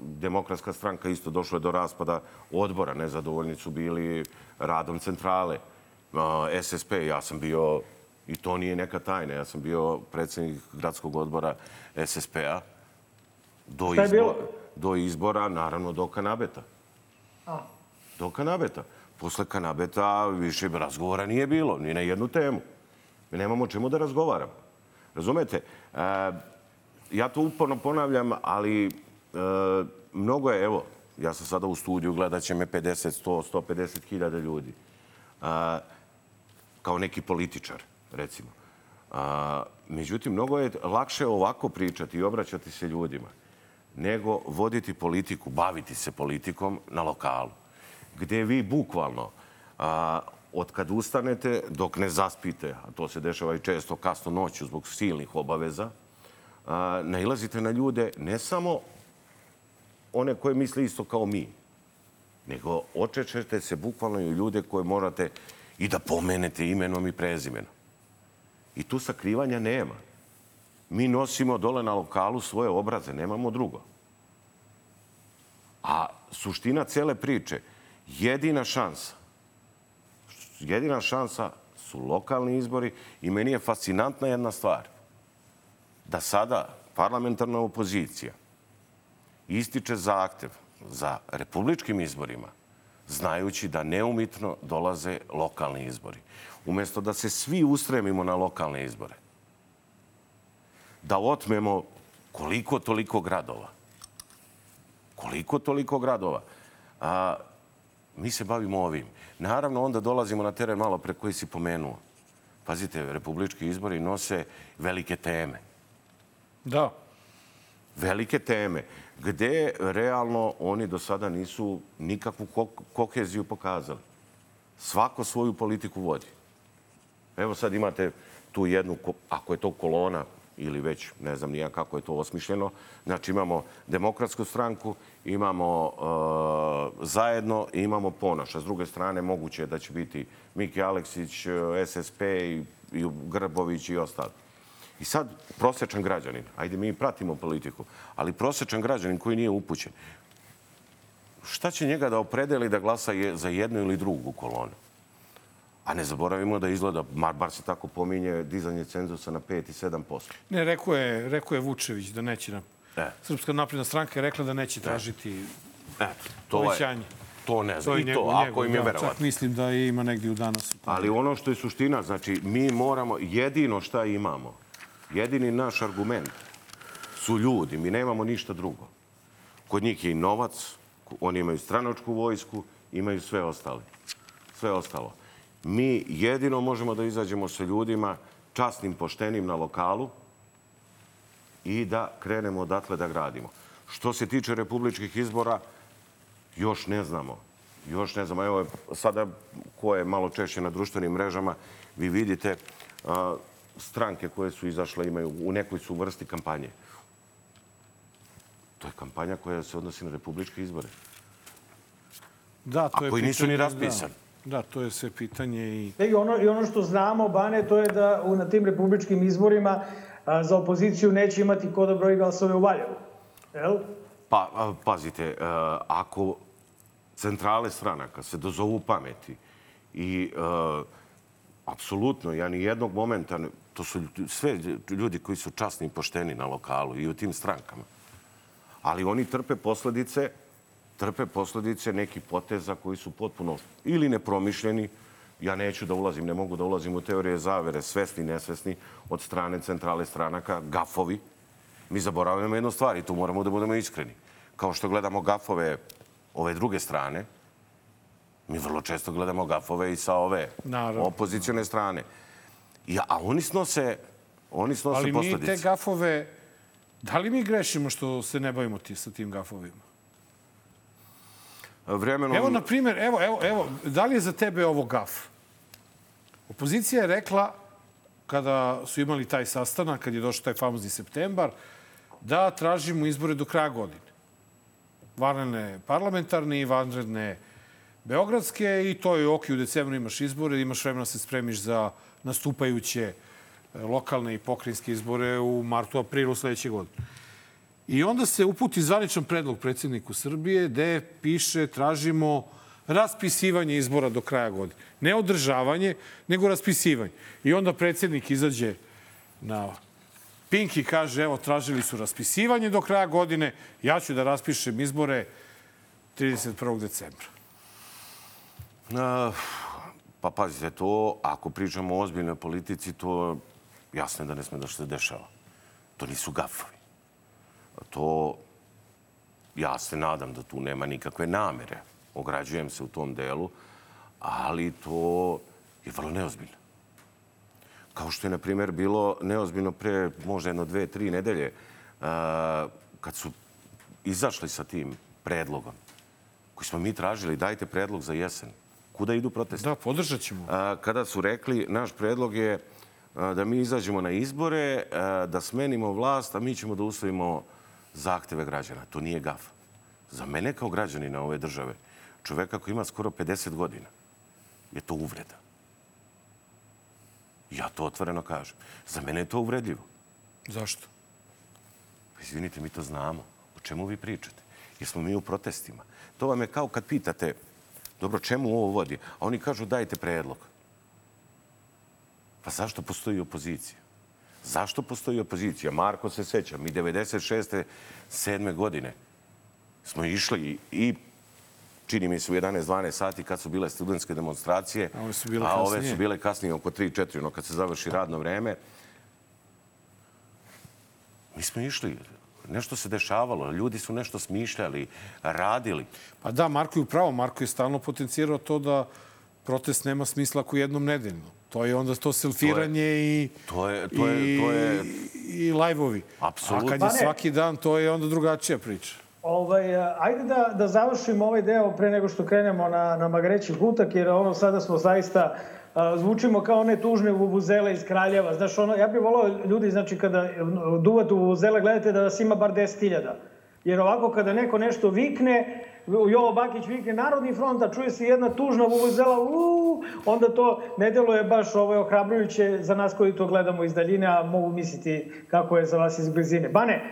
Demokratska stranka isto došla je do raspada odbora. Nezadovoljni su bili radom centrale. A, SSP, ja sam bio, i to nije neka tajna, ja sam bio predsednik gradskog odbora SSP-a do izbora, do izbora, naravno, do kanabeta. A. Do kanabeta. Posle kanabeta više razgovora nije bilo, ni na jednu temu. Mi nemamo čemu da razgovaramo. Razumete? E, ja to uporno ponavljam, ali e, mnogo je, evo, ja sam sada u studiju, gledat će me 50, 100, 150 hiljada ljudi. A, kao neki političar, recimo. A, međutim, mnogo je lakše ovako pričati i obraćati se ljudima nego voditi politiku, baviti se politikom na lokalu. Gde vi bukvalno a, od kad ustanete dok ne zaspite, a to se dešava i često kasno noću zbog silnih obaveza, a, nailazite na ljude ne samo one koje misle isto kao mi, nego očečete se bukvalno i u ljude koje morate i da pomenete imenom i prezimenom. I tu sakrivanja nema. Mi nosimo dole na lokalu svoje obraze, nemamo drugo. A suština cele priče, jedina šansa, jedina šansa su lokalni izbori i meni je fascinantna jedna stvar. Da sada parlamentarna opozicija ističe zahtev za republičkim izborima, znajući da neumitno dolaze lokalni izbori. Umesto da se svi ustremimo na lokalne izbore, da otmemo koliko toliko gradova. Koliko toliko gradova. A, mi se bavimo ovim. Naravno, onda dolazimo na teren malo pre koji si pomenuo. Pazite, republički izbori nose velike teme. Da. Velike teme, gde realno oni do sada nisu nikakvu koheziju pokazali. Svako svoju politiku vodi. Evo sad imate tu jednu, ako je to kolona, ili već ne znam nija kako je to osmišljeno. Znači imamo demokratsku stranku, imamo uh, zajedno i imamo ponoša. S druge strane moguće je da će biti Miki Aleksić, SSP i, i Grbović i ostali. I sad prosječan građanin, ajde mi pratimo politiku, ali prosječan građanin koji nije upućen, šta će njega da opredeli da glasa je za jednu ili drugu kolonu? A ne zaboravimo da izgleda, bar, bar se tako pominje, dizanje cenzusa na 5 i 7%. Ne, rekao je, rekao je Vučević da neće na... E. Srpska napredna stranka je rekla da neće tražiti Eto, to povećanje. je, to ne To znam. je I to, njegov- ako im je da, verovati. Čak mislim da je ima negdje u danas. Ali ono što je suština, znači mi moramo, jedino šta imamo, jedini naš argument su ljudi, mi nemamo ništa drugo. Kod njih je i novac, oni imaju stranočku vojsku, imaju sve ostale. Sve ostalo. Mi jedino možemo da izađemo sa ljudima časnim, poštenim na lokalu i da krenemo odatle da gradimo. Što se tiče republičkih izbora, još ne znamo. Još ne znamo. Evo, sada ko je malo češće na društvenim mrežama, vi vidite a, stranke koje su izašle imaju, u nekoj su vrsti kampanje. To je kampanja koja se odnosi na republičke izbore. Da, to A je koji nisu ni pitanje, raspisani. Da, to je sve pitanje i... I ono, I ono što znamo, Bane, to je da u, na tim republičkim izborima a, za opoziciju neće imati ko da broji glasove u Valjevu. Jel? Pa, a, pazite, a, ako centrale stranaka se dozovu pameti i a, apsolutno, ja ni jednog momenta, to su sve ljudi koji su časni i pošteni na lokalu i u tim strankama. Ali oni trpe posledice trpe posledice nekih poteza koji su potpuno ili nepromišljeni, ja neću da ulazim, ne mogu da ulazim u teorije zavere, svesni, nesvesni, od strane centrale stranaka, gafovi. Mi zaboravljamo jednu stvar i tu moramo da budemo iskreni. Kao što gledamo gafove ove druge strane, mi vrlo često gledamo gafove i sa ove Naravno. opozicione strane. I, a oni snose, oni snose Ali mi posledice. te gafove... Da li mi grešimo što se ne bavimo ti sa tim gafovima? Vremenom... Evo, na primjer, evo, evo, evo, da li je za tebe ovo gaf? Opozicija je rekla, kada su imali taj sastanak, kad je došao taj famozni septembar, da tražimo izbore do kraja godine. Vanredne parlamentarne i vanredne beogradske i to je ok, u decembru imaš izbore, imaš vremena da se spremiš za nastupajuće e, lokalne i pokrinjske izbore u martu, aprilu sledeće godine. I onda se uputi zvaničan predlog predsjedniku Srbije gde piše tražimo raspisivanje izbora do kraja godine. Ne održavanje, nego raspisivanje. I onda predsjednik izađe na Pink i kaže, evo, tražili su raspisivanje do kraja godine, ja ću da raspišem izbore 31. decembra. A, Pa pazite, to, ako pričamo o ozbiljnoj politici, to jasno je da ne sme da se dešava. To nisu gafovi. To, ja se nadam da tu nema nikakve namere. Ograđujem se u tom delu, ali to je vrlo neozbiljno. Kao što je, na primjer, bilo neozbiljno pre možda jedno dve, tri nedelje, a, kad su izašli sa tim predlogom, koji smo mi tražili, dajte predlog za jesen. Kuda idu protesti? Da, podržat ćemo. A, kada su rekli, naš predlog je a, da mi izađemo na izbore, da smenimo vlast, a mi ćemo da usvojimo zahteve građana. To nije gaf. Za mene kao građanina ove države, čoveka koji ima skoro 50 godina, je to uvreda. Ja to otvoreno kažem. Za mene je to uvredljivo. Zašto? Pa Izvinite, mi to znamo. O čemu vi pričate? Jer smo mi u protestima. To vam je kao kad pitate, dobro, čemu ovo vodi? A oni kažu, dajte predlog. Pa zašto postoji opozicija? Zašto postoji opozicija? Marko se seća, mi 96. 7. godine smo išli i, čini mi se u 11-12 sati kad su bile studentske demonstracije, A ove su bile a ove kasnije. su bile kasnije oko 3-4, ono kad se završi radno vreme. Mi smo išli, nešto se dešavalo, ljudi su nešto smišljali, radili. Pa da, Marko je upravo. Marko je stalno potencijirao to da protest nema smisla ako jednom nedeljno. To je onda to selfiranje i, To je, to je, to je, i lajvovi. Apsolutno. A kad Pa je ne. svaki dan, to je onda drugačija priča. Ovaj, a, ajde da, da završimo ovaj deo pre nego što krenemo na, na magreći gutak, jer ono sada smo zaista zvučimo kao one tužne vuvuzele iz Kraljeva. Znaš, ono, ja bih volao ljudi, znači, kada duvate u vuvuzele, gledate da vas ima bar 10.000. Jer ovako, kada neko nešto vikne, Jovo Bakić vikne Narodni front, a čuje se jedna tužna vuvuzela, uuu, onda to ne deluje baš ovo ohrabrujuće za nas koji to gledamo iz daljine, a mogu misliti kako je za vas iz blizine. Bane,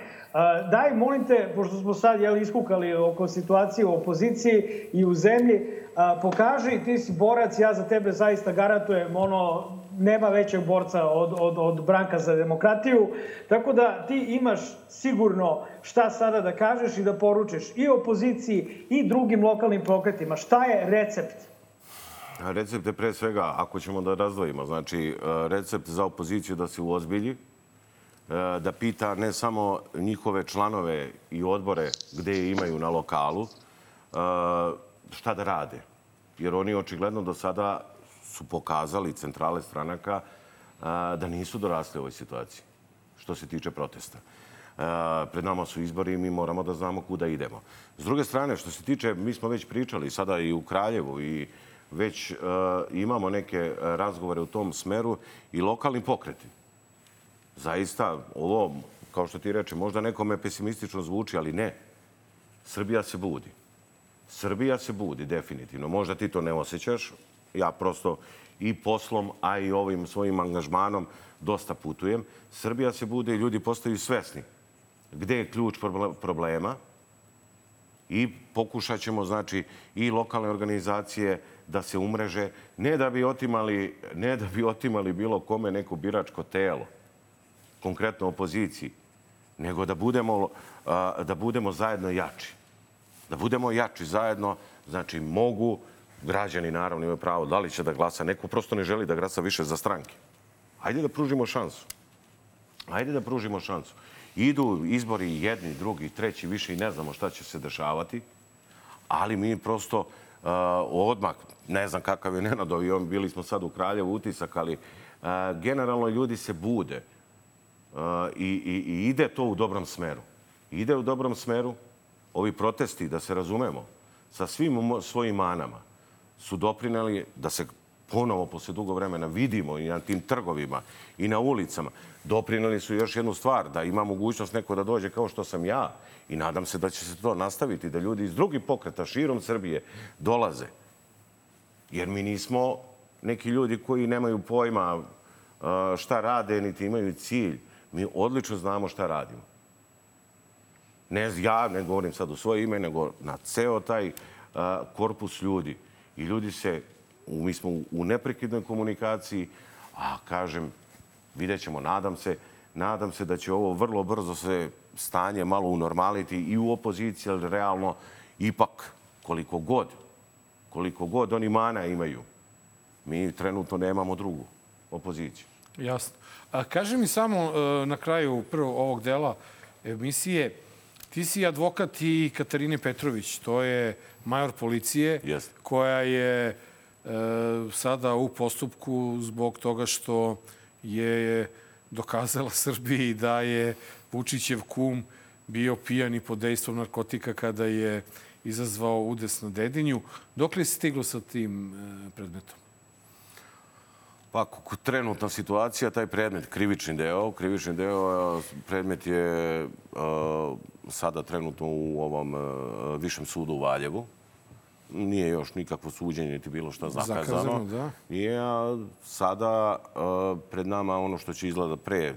daj, molim te, pošto smo sad jeli, iskukali oko situacije u opoziciji i u zemlji, pokaži, ti si borac, ja za tebe zaista garantujem ono, nema većeg borca od, od, od Branka za demokratiju, tako da ti imaš sigurno šta sada da kažeš i da poručeš i opoziciji i drugim lokalnim pokretima. Šta je recept? Recept je pre svega, ako ćemo da razdvojimo, znači e, recept za opoziciju da se uozbilji, e, da pita ne samo njihove članove i odbore gde imaju na lokalu, e, šta da rade. Jer oni očigledno do sada su pokazali centrale stranaka da nisu dorasli ovoj situaciji što se tiče protesta. Pred nama su izbori i mi moramo da znamo kuda idemo. S druge strane, što se tiče, mi smo već pričali sada i u Kraljevu i već imamo neke razgovore u tom smeru i lokalni pokreti. Zaista, ovo, kao što ti reče, možda nekome pesimistično zvuči, ali ne. Srbija se budi. Srbija se budi, definitivno. Možda ti to ne osjećaš. Ja prosto i poslom, a i ovim svojim angažmanom dosta putujem. Srbija se bude i ljudi postaju svesni gde je ključ problema i pokušat ćemo, znači, i lokalne organizacije da se umreže, ne da bi otimali, ne da bi otimali bilo kome neko biračko telo, konkretno opoziciji, nego da budemo, da budemo zajedno jači da budemo jači zajedno, znači mogu, građani naravno imaju pravo da li će da glasa, neko prosto ne želi da glasa više za stranke. Hajde da pružimo šansu. Hajde da pružimo šansu. Idu izbori jedni, drugi, treći, više i ne znamo šta će se dešavati, ali mi prosto uh, odmah, ne znam kakav je Nenadovi, on, bili smo sad u Kraljevu utisak, ali uh, generalno ljudi se bude uh, i, i, i ide to u dobrom smeru. Ide u dobrom smeru, ovi protesti, da se razumemo, sa svim svojim manama, su doprineli da se ponovo posle dugo vremena vidimo i na tim trgovima i na ulicama. Doprineli su još jednu stvar, da ima mogućnost neko da dođe kao što sam ja i nadam se da će se to nastaviti, da ljudi iz drugih pokreta širom Srbije dolaze. Jer mi nismo neki ljudi koji nemaju pojma šta rade, niti imaju cilj. Mi odlično znamo šta radimo ne ja, ne govorim sad u svoje ime, nego na ceo taj korpus ljudi. I ljudi se, mi smo u neprekidnoj komunikaciji, a kažem, vidjet ćemo, nadam se, nadam se da će ovo vrlo brzo se stanje malo unormaliti i u opoziciji, ali realno ipak koliko god, koliko god oni mana imaju, mi trenutno nemamo drugu opoziciju. Jasno. A, kaži mi samo e, na kraju prvo ovog dela emisije, Ti si advokat i Katarine Petrović, to je major policije yes. koja je e, sada u postupku zbog toga što je dokazala (laughs) Srbiji da je Vučićev kum bio pijan i pod dejstvom narkotika kada je izazvao udes na Dedinju. Dok li si stiglo sa tim e, predmetom? Pa, trenutna situacija, taj predmet, krivični deo, krivični deo, predmet je uh, sada trenutno u ovom uh, višem sudu u Valjevu. Nije još nikakvo suđenje niti bilo šta zakazano. zakazano da. Nije, a sada uh, pred nama ono što će izgleda pre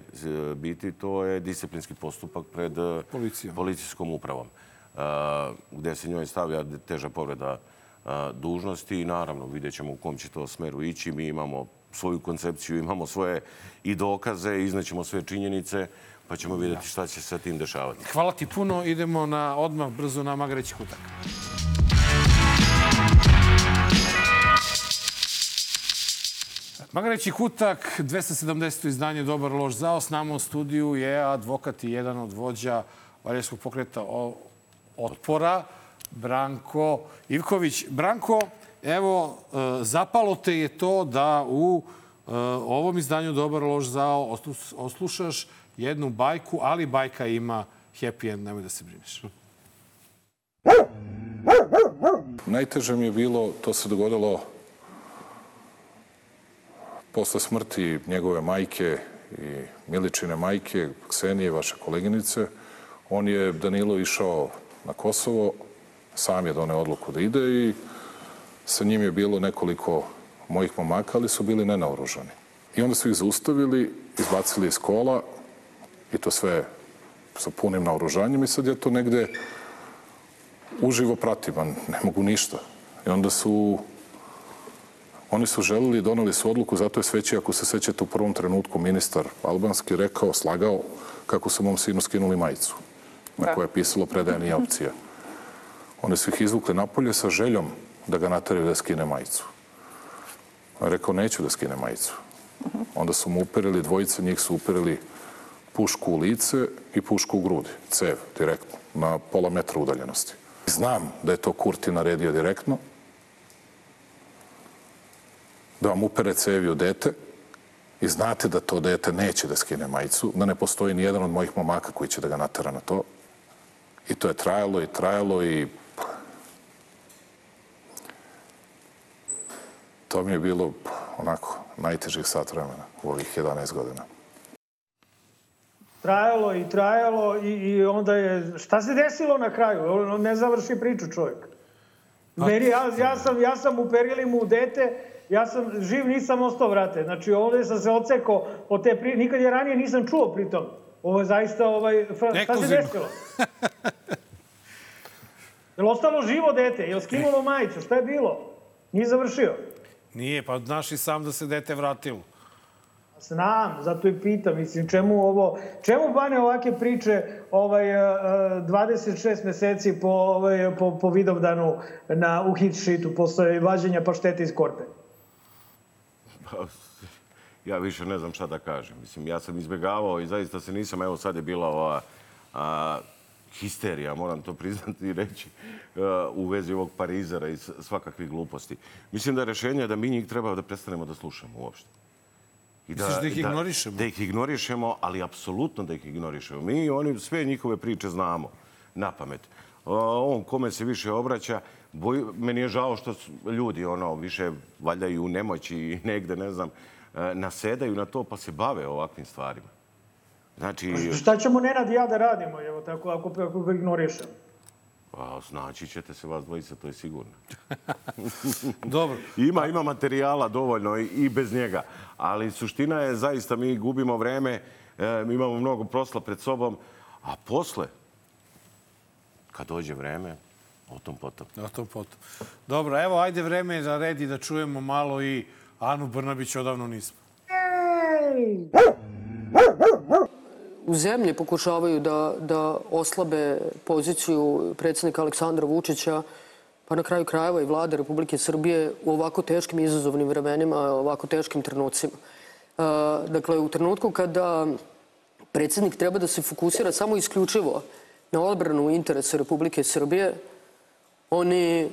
biti, to je disciplinski postupak pred Policijom. policijskom upravom. Gde se njoj stavlja teža povreda dužnosti i naravno vidjet ćemo u kom će to smeru ići. Mi imamo svoju koncepciju, imamo svoje i dokaze, iznećemo sve činjenice, pa ćemo vidjeti šta će sa tim dešavati. Hvala ti puno. Idemo na odmah brzo na Magreći kutak. Magareći kutak, 270. izdanje Dobar loš zao. S nama u studiju je advokat i jedan od vođa Valjevskog pokreta otpora, Branko Ivković. Branko, evo, e, zapalo te je to da u e, ovom izdanju Dobar loš zao oslušaš jednu bajku, ali bajka ima happy end, nemoj da se brineš. Najteže mi je bilo, to se dogodilo posle smrti njegove majke i Miličine majke, Ksenije, vaše koleginice, on je Danilo išao na Kosovo, sam je doneo odluku da ide i sa njim je bilo nekoliko mojih momaka, ali su bili nenaoružani. I onda su ih zaustavili, izbacili iz kola i to sve sa punim naoružanjem i sad ja to negde uživo pratim, a ne mogu ništa. I onda su Oni su želeli, doneli su odluku, zato je sveći, ako se sećate, u prvom trenutku ministar albanski rekao, slagao, kako su mom sinu skinuli majicu, na da. kojoj je pisalo predaja nije opcija. Oni su ih izvukli napolje sa željom da ga nataraju da skine majicu. On je rekao, neću da skine majicu. Onda su mu uperili, dvojica njih su uperili pušku u lice i pušku u grudi, cev, direktno, na pola metra udaljenosti. Znam da je to Kurti naredio direktno, da vam upere cevi u dete i znate da to dete neće da skine majicu, da ne postoji ni jedan od mojih momaka koji će da ga natera na to. I to je trajalo i trajalo i to mi je bilo onako najtežih sat vremena u ovih 11 godina. Trajalo i trajalo i, i onda je... Šta se desilo na kraju? On ne završi priču čovjek. Meni, ja, ja, sam, ja sam uperili mu dete ja sam živ, nisam ostao, vrate. Znači, ovde sam se ocekao od te pri... Nikad je ranije nisam čuo pritom. Ovo je zaista, ovaj, šta se desilo? (laughs) Je li ostalo živo dete? Je li skinulo majicu? Šta je bilo? Nije završio? Nije, pa znaš i sam da se dete vratilo. Znam, zato i pitam, mislim, čemu ovo, čemu bane ovake priče ovaj, 26 eh, meseci po, ovaj, po, po Vidovdanu na, u hit sheetu posle vađenja paštete iz korpe? Pa, ja više ne znam šta da kažem. Mislim, ja sam izbjegavao i zaista se nisam, evo sad je bila ova a, histerija, moram to priznati i reći, a, u vezi ovog Parizera i svakakvih gluposti. Mislim da je rešenje da mi njih treba da prestanemo da slušamo uopšte. I da, Misliš da ih da, ignorišemo? Da ih ignorišemo, ali apsolutno da ih ignorišemo. Mi oni sve njihove priče znamo na pamet. On kome se više obraća, Boj, meni je žao što ljudi ono više valjda i u nemoći i (laughs) negde, ne znam, e, nasedaju na to pa se bave ovakvim stvarima. Znači... Šta ćemo Nenad i ja da radimo, evo tako, ako, ako ga ignorišem? Pa, znači ćete se vas dvojice, to je sigurno. (laughs) Dobro. ima, ima materijala dovoljno i, i bez njega. Ali suština je, zaista, mi gubimo vreme, e, imamo mnogo prosla pred sobom, a posle, kad dođe vreme, O tom potom. O tom potom. Dobro, evo, ajde vreme za red i da čujemo malo i Anu Brnabić odavno nismo. U zemlji pokušavaju da, da oslabe poziciju predsednika Aleksandra Vučića, pa na kraju krajeva i vlade Republike Srbije u ovako teškim izazovnim vremenima, ovako teškim trenucima. Dakle, u trenutku kada predsednik treba da se fokusira samo isključivo na odbranu interesa Republike Srbije, oni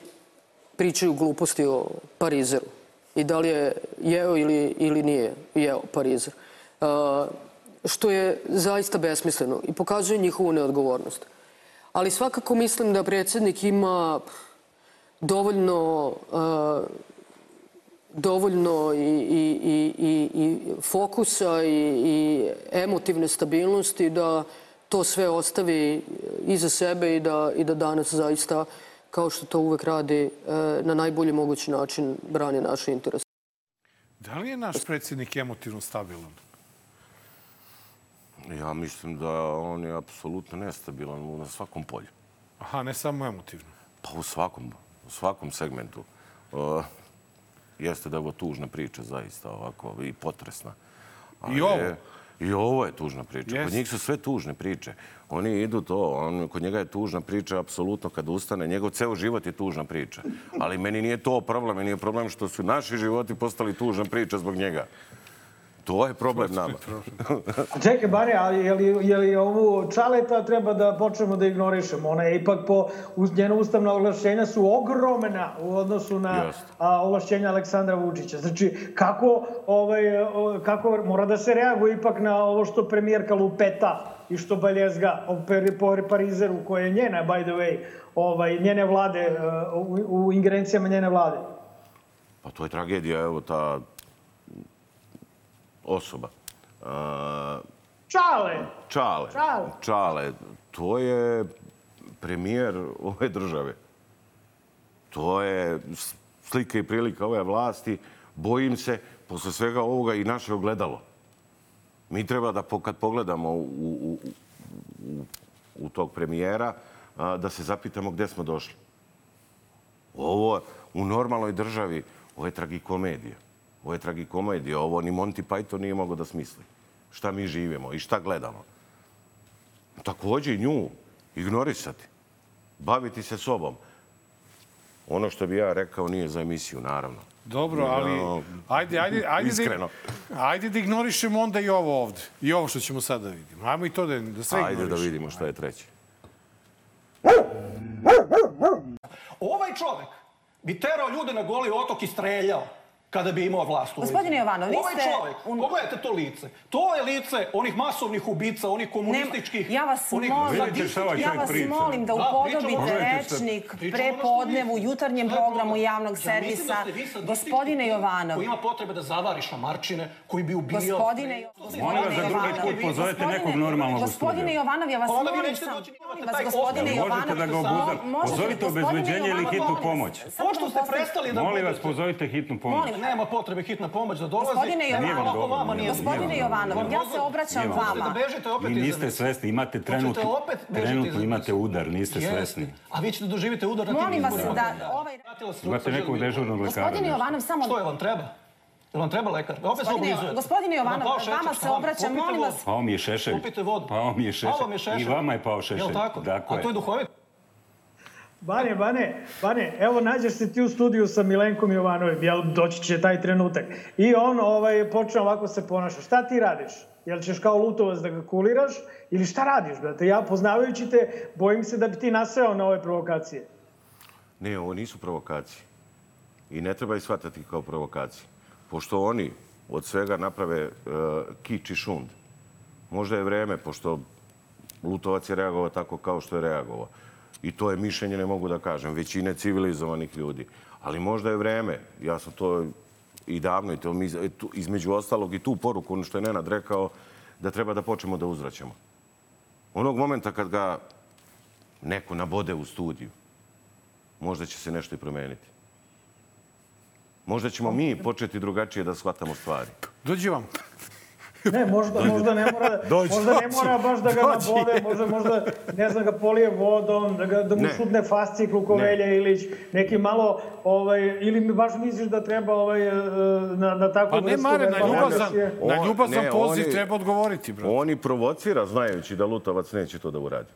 pričaju gluposti o Parizeru i da li je jeo ili, ili nije jeo Parizer. Uh, što je zaista besmisleno i pokazuje njihovu neodgovornost. Ali svakako mislim da predsednik ima dovoljno uh, dovoljno i, i, i, i, fokusa i, emotivne stabilnosti da to sve ostavi iza sebe i da, i da danas zaista kao što to uvek radi, e, na najbolji mogući način brani naše interese. Da li je naš predsjednik emotivno stabilan? Ja mislim da on je apsolutno nestabilan na svakom polju. Aha, ne samo emotivno? Pa u svakom, u svakom segmentu. Uh, jeste da je ovo tužna priča zaista ovako i potresna. Ali I ovo? Je, I ovo je tužna priča. Yes. Kod njih su sve tužne priče. Oni idu to, on, kod njega je tužna priča apsolutno kad ustane. Njegov ceo život je tužna priča. Ali meni nije to problem. Meni je problem što su naši životi postali tužna priča zbog njega. To je problem nama. (laughs) Čekaj, Bare, ali je li, je li ovu Čaleta treba da počnemo da ignorišemo? Ona je ipak po, uz njena ustavna ovlašćenja su ogromna u odnosu na a, ovlašćenja Aleksandra Vučića. Znači, kako, ovaj, kako mora da se reaguje ipak na ovo što premijerka lupeta i što baljezga po Parizeru, koja je njena, by the way, ovaj, njene vlade, u, u ingerencijama njene vlade. Pa to je tragedija, evo, ta osoba. Uh, Čale! Čale. Čale. Čale. To je premijer ove države. To je slika i prilika ove vlasti. Bojim se, posle svega ovoga, i naše ogledalo. Mi treba da kad pogledamo u, u, u, u tog premijera, a, da se zapitamo gde smo došli. Ovo u normalnoj državi, ovo je tragikomedija. Ovo je tragikomedija. Ovo ni Monty Python nije mogao da smisli. Šta mi živimo i šta gledamo. Takođe i nju ignorisati. Baviti se sobom. Ono što bi ja rekao nije za emisiju, naravno. Dobro, ali No, ajde, ajde, ajde, Iskreno. Da, ajde da ignorišemo onda i ovo ovde. I ovo što ćemo sad da vidimo. Ajmo i to da, da sve Ajde da ignorišemo. vidimo šta je treće. Ovaj čovek bi terao ljude na goli otok i streljao kada bi imao vlast u ovoj Gospodine. Jovanov, vi Ovaj ste čovek, pogledajte to lice. To je lice onih masovnih ubica, onih komunističkih... Ja vas onih molim, sadističkih- ja vas molim da pričamo upodobite rečnik Pričamo pre ono što podnevu u vi- jutarnjem programu javnog da servisa. Gospodine Jovanov, Koji ima potrebe da zavari šamarčine, koji bi ubijao... Gospodine, Molim vas da drugi Jovanov, put pozovete nekog normalnog u Gospodine. Jovanov, ja vas molim sam. gospodine. Jovanov. Možete da ga Možete, pozovite obezbeđenje ili Jovanov, hitnu pomoć. Pošto da ste prestali da Molim vas, pozovite hitnu pomoć. Nema potrebe hitna pomoć da dolazi. Gospodine Jovanov, vama nije gospodine Jovanov, ja se obraćam vama. Da bežite opet Vi niste svesni, imate trenutno, trenutno imate udar, niste svesni. A vi ćete doživite udar na tim Molim vas izborima. da ovaj... Imate nekog dežurnog lekara. Gospodine. Jovanov, samo... Što je vam treba? Jel vam treba lekar? Opet se oblizujete. gospodine Jovanov, vama se obraćam, molim vas. Pao mi je šešelj. Popite vodu. Pao mi je šešelj. Pao vam je šešelj. I vama je pao šešelj. Jel tako? Dakle. A to je duhovit. Bane, Bane, Bane, evo nađeš se ti u studiju sa Milenkom Jovanovim, jel doći će taj trenutak. I on ovaj, počne ovako se ponaša. Šta ti radiš? Jel ćeš kao lutovac da ga kuliraš? Ili šta radiš, brate? Ja poznavajući te, bojim se da bi ti naseo na ove provokacije. Ne, ovo nisu provokacije. I ne treba ih shvatati kao provokacije. Pošto oni od svega naprave uh, kič i šund. Možda je vreme, pošto Lutovac je reagovao tako kao što je reagovao. I to je mišljenje, ne mogu da kažem, većine civilizovanih ljudi. Ali možda je vreme, ja sam to i davno, i to tu- između ostalog i tu poruku, ono što je Nenad rekao, da treba da počnemo da uzvraćamo. Onog momenta kad ga neko nabode u studiju, možda će se nešto i promeniti. Možda ćemo mi početi drugačije da shvatamo stvari. Dođi vam. Ne, možda, možda ne mora, (laughs) Dođi. možda ne mora baš da ga Dođi. nabode, možda, možda, ne znam, ga polije vodom, da, ga, da mu Ne. šutne fasciklu ko Ne. Ilić, neki malo, ovaj, ili mi baš misliš da treba ovaj, e, na, na takvu Pa ne, Mare, na ljubazan, agresije? na On- ljubazan ne, poziv oni- treba odgovoriti, bro. On i provocira znajući da Lutovac neće to da uradi.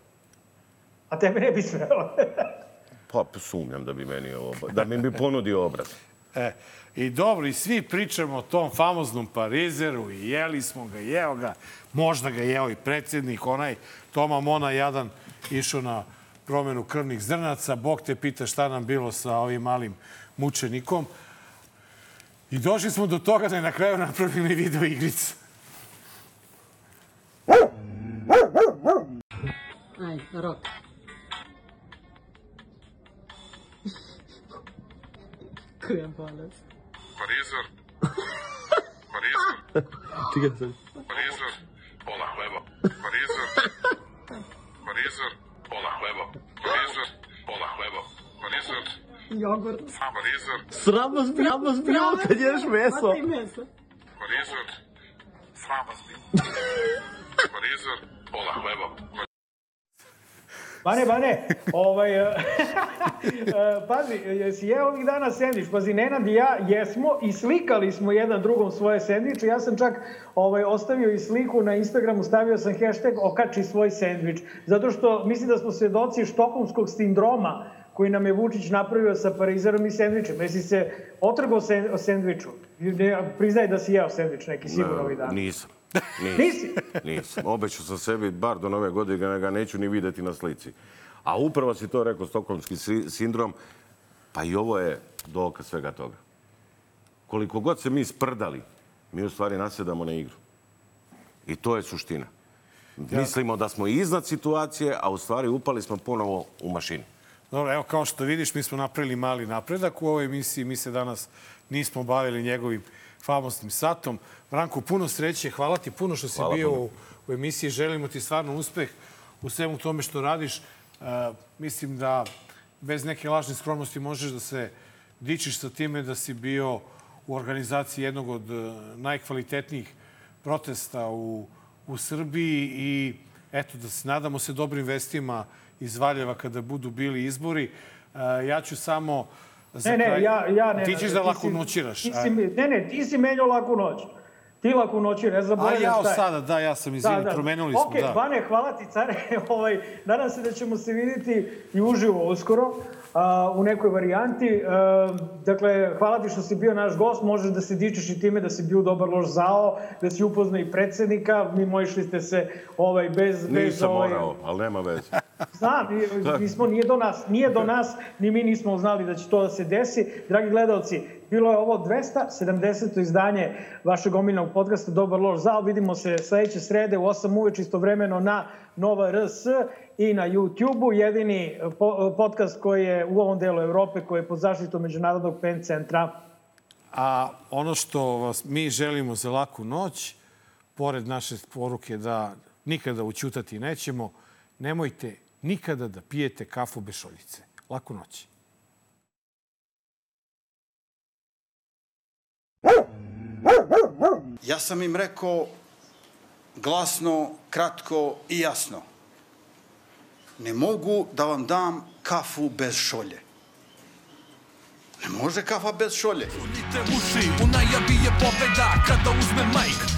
A tebe ne bi smelo. Pa sumnjam da bi meni ovo, da mi bi ponudio obraz. E, I dobro, i svi pričamo o tom famoznom Parizeru i jeli smo ga, jeo ga, možda ga jeo i predsjednik, onaj Toma Mona jadan išao na promenu krvnih zrnaca, Bog te pita šta nam bilo sa ovim malim mučenikom. I došli smo do toga da je na kraju napravljena video igrica. Aj, rok. Koja bolest. Parizer. Parizer. Čekaj sad. Parizer. Pola hleba. Parizer. Parizer. Pola hleba. Parizer. Pola hleba. Parizer. Jogurt. Parizer. Sram vas bilo, sram vas bilo kad ješ meso. Hvati meso. Parizer. Pola hleba. Bane, Bane, ovaj, (laughs) e, pazi, jesi jeo ovih dana sendvič? Pazi, Nenad i ja jesmo i slikali smo jedan drugom svoje sendviče. Ja sam čak ovaj, ostavio i sliku na Instagramu, stavio sam hashtag okači svoj sendvič. Zato što mislim da smo svedoci štokholmskog sindroma koji nam je Vučić napravio sa Parizerom i sendvičem. Jesi se otrgao sen, o sendviču? Ne, Priznaj da si jeo sendvič neki sigurno ovih dana. Nisam. Nisi? Nisam. Obećao sam sebi, bar do nove godine, da ga neću ni videti na slici. A upravo si to rekao, stokholmski si- sindrom, pa i ovo je dokaz svega toga. Koliko god se mi sprdali, mi u stvari nasjedamo na igru. I to je suština. Mislimo da smo iznad situacije, a u stvari upali smo ponovo u mašinu. Dobro, evo kao što vidiš, mi smo napravili mali napredak u ovoj emisiji. Mi se danas nismo bavili njegovim famosnim satom. Branko, puno sreće. Hvala ti puno što si Hvala bio puno. u, u emisiji. Želimo ti stvarno uspeh u svemu tome što radiš. E, mislim da bez neke lažne skromnosti možeš da se dičiš sa time da si bio u organizaciji jednog od e, najkvalitetnijih protesta u, u Srbiji i eto, da se nadamo se dobrim vestima iz Valjeva kada budu bili izbori. E, ja ću samo za Ne, ne, ja, ja ne. Ti ćeš da lako si- noćiraš. Ne, ne, ti si menjao laku noć. Ti laku noći, ne A zaboravim ja šta je. sada, da, ja sam izvini, promenili smo, Okej, da. Bane, hvala ti, care. (laughs) ovaj, nadam se da ćemo se vidjeti i uživo uskoro a, u nekoj varijanti. A, dakle, hvala ti što si bio naš gost. Možeš da se dičiš i time da si bio dobar loš zao, da si upoznao i predsednika. Mi mojišli ste se ovaj, bez... bez Nisam ovaj, morao, ali nema veze. (laughs) Znam, Da. nismo, nije do nas, nije do nas, ni mi nismo znali da će to da se desi. Dragi gledalci, bilo je ovo 270. izdanje vašeg omiljenog podcasta Dobar loš zao. Vidimo se sledeće srede u 8 uveč istovremeno na Nova RS i na YouTube-u. Jedini po, podcast koji je u ovom delu Evrope koji je pod zaštitom Međunarodnog pen centra. A ono što vas mi želimo za laku noć, pored naše poruke da nikada učutati nećemo, nemojte nikada da pijete kafu bez šoljice. Laku noć. Ja sam im rekao glasno, kratko i jasno. Ne mogu da vam dam kafu bez šolje. Ne može kafa bez šolje. Punite uši, u najavi je pobeda Kada uzme majk,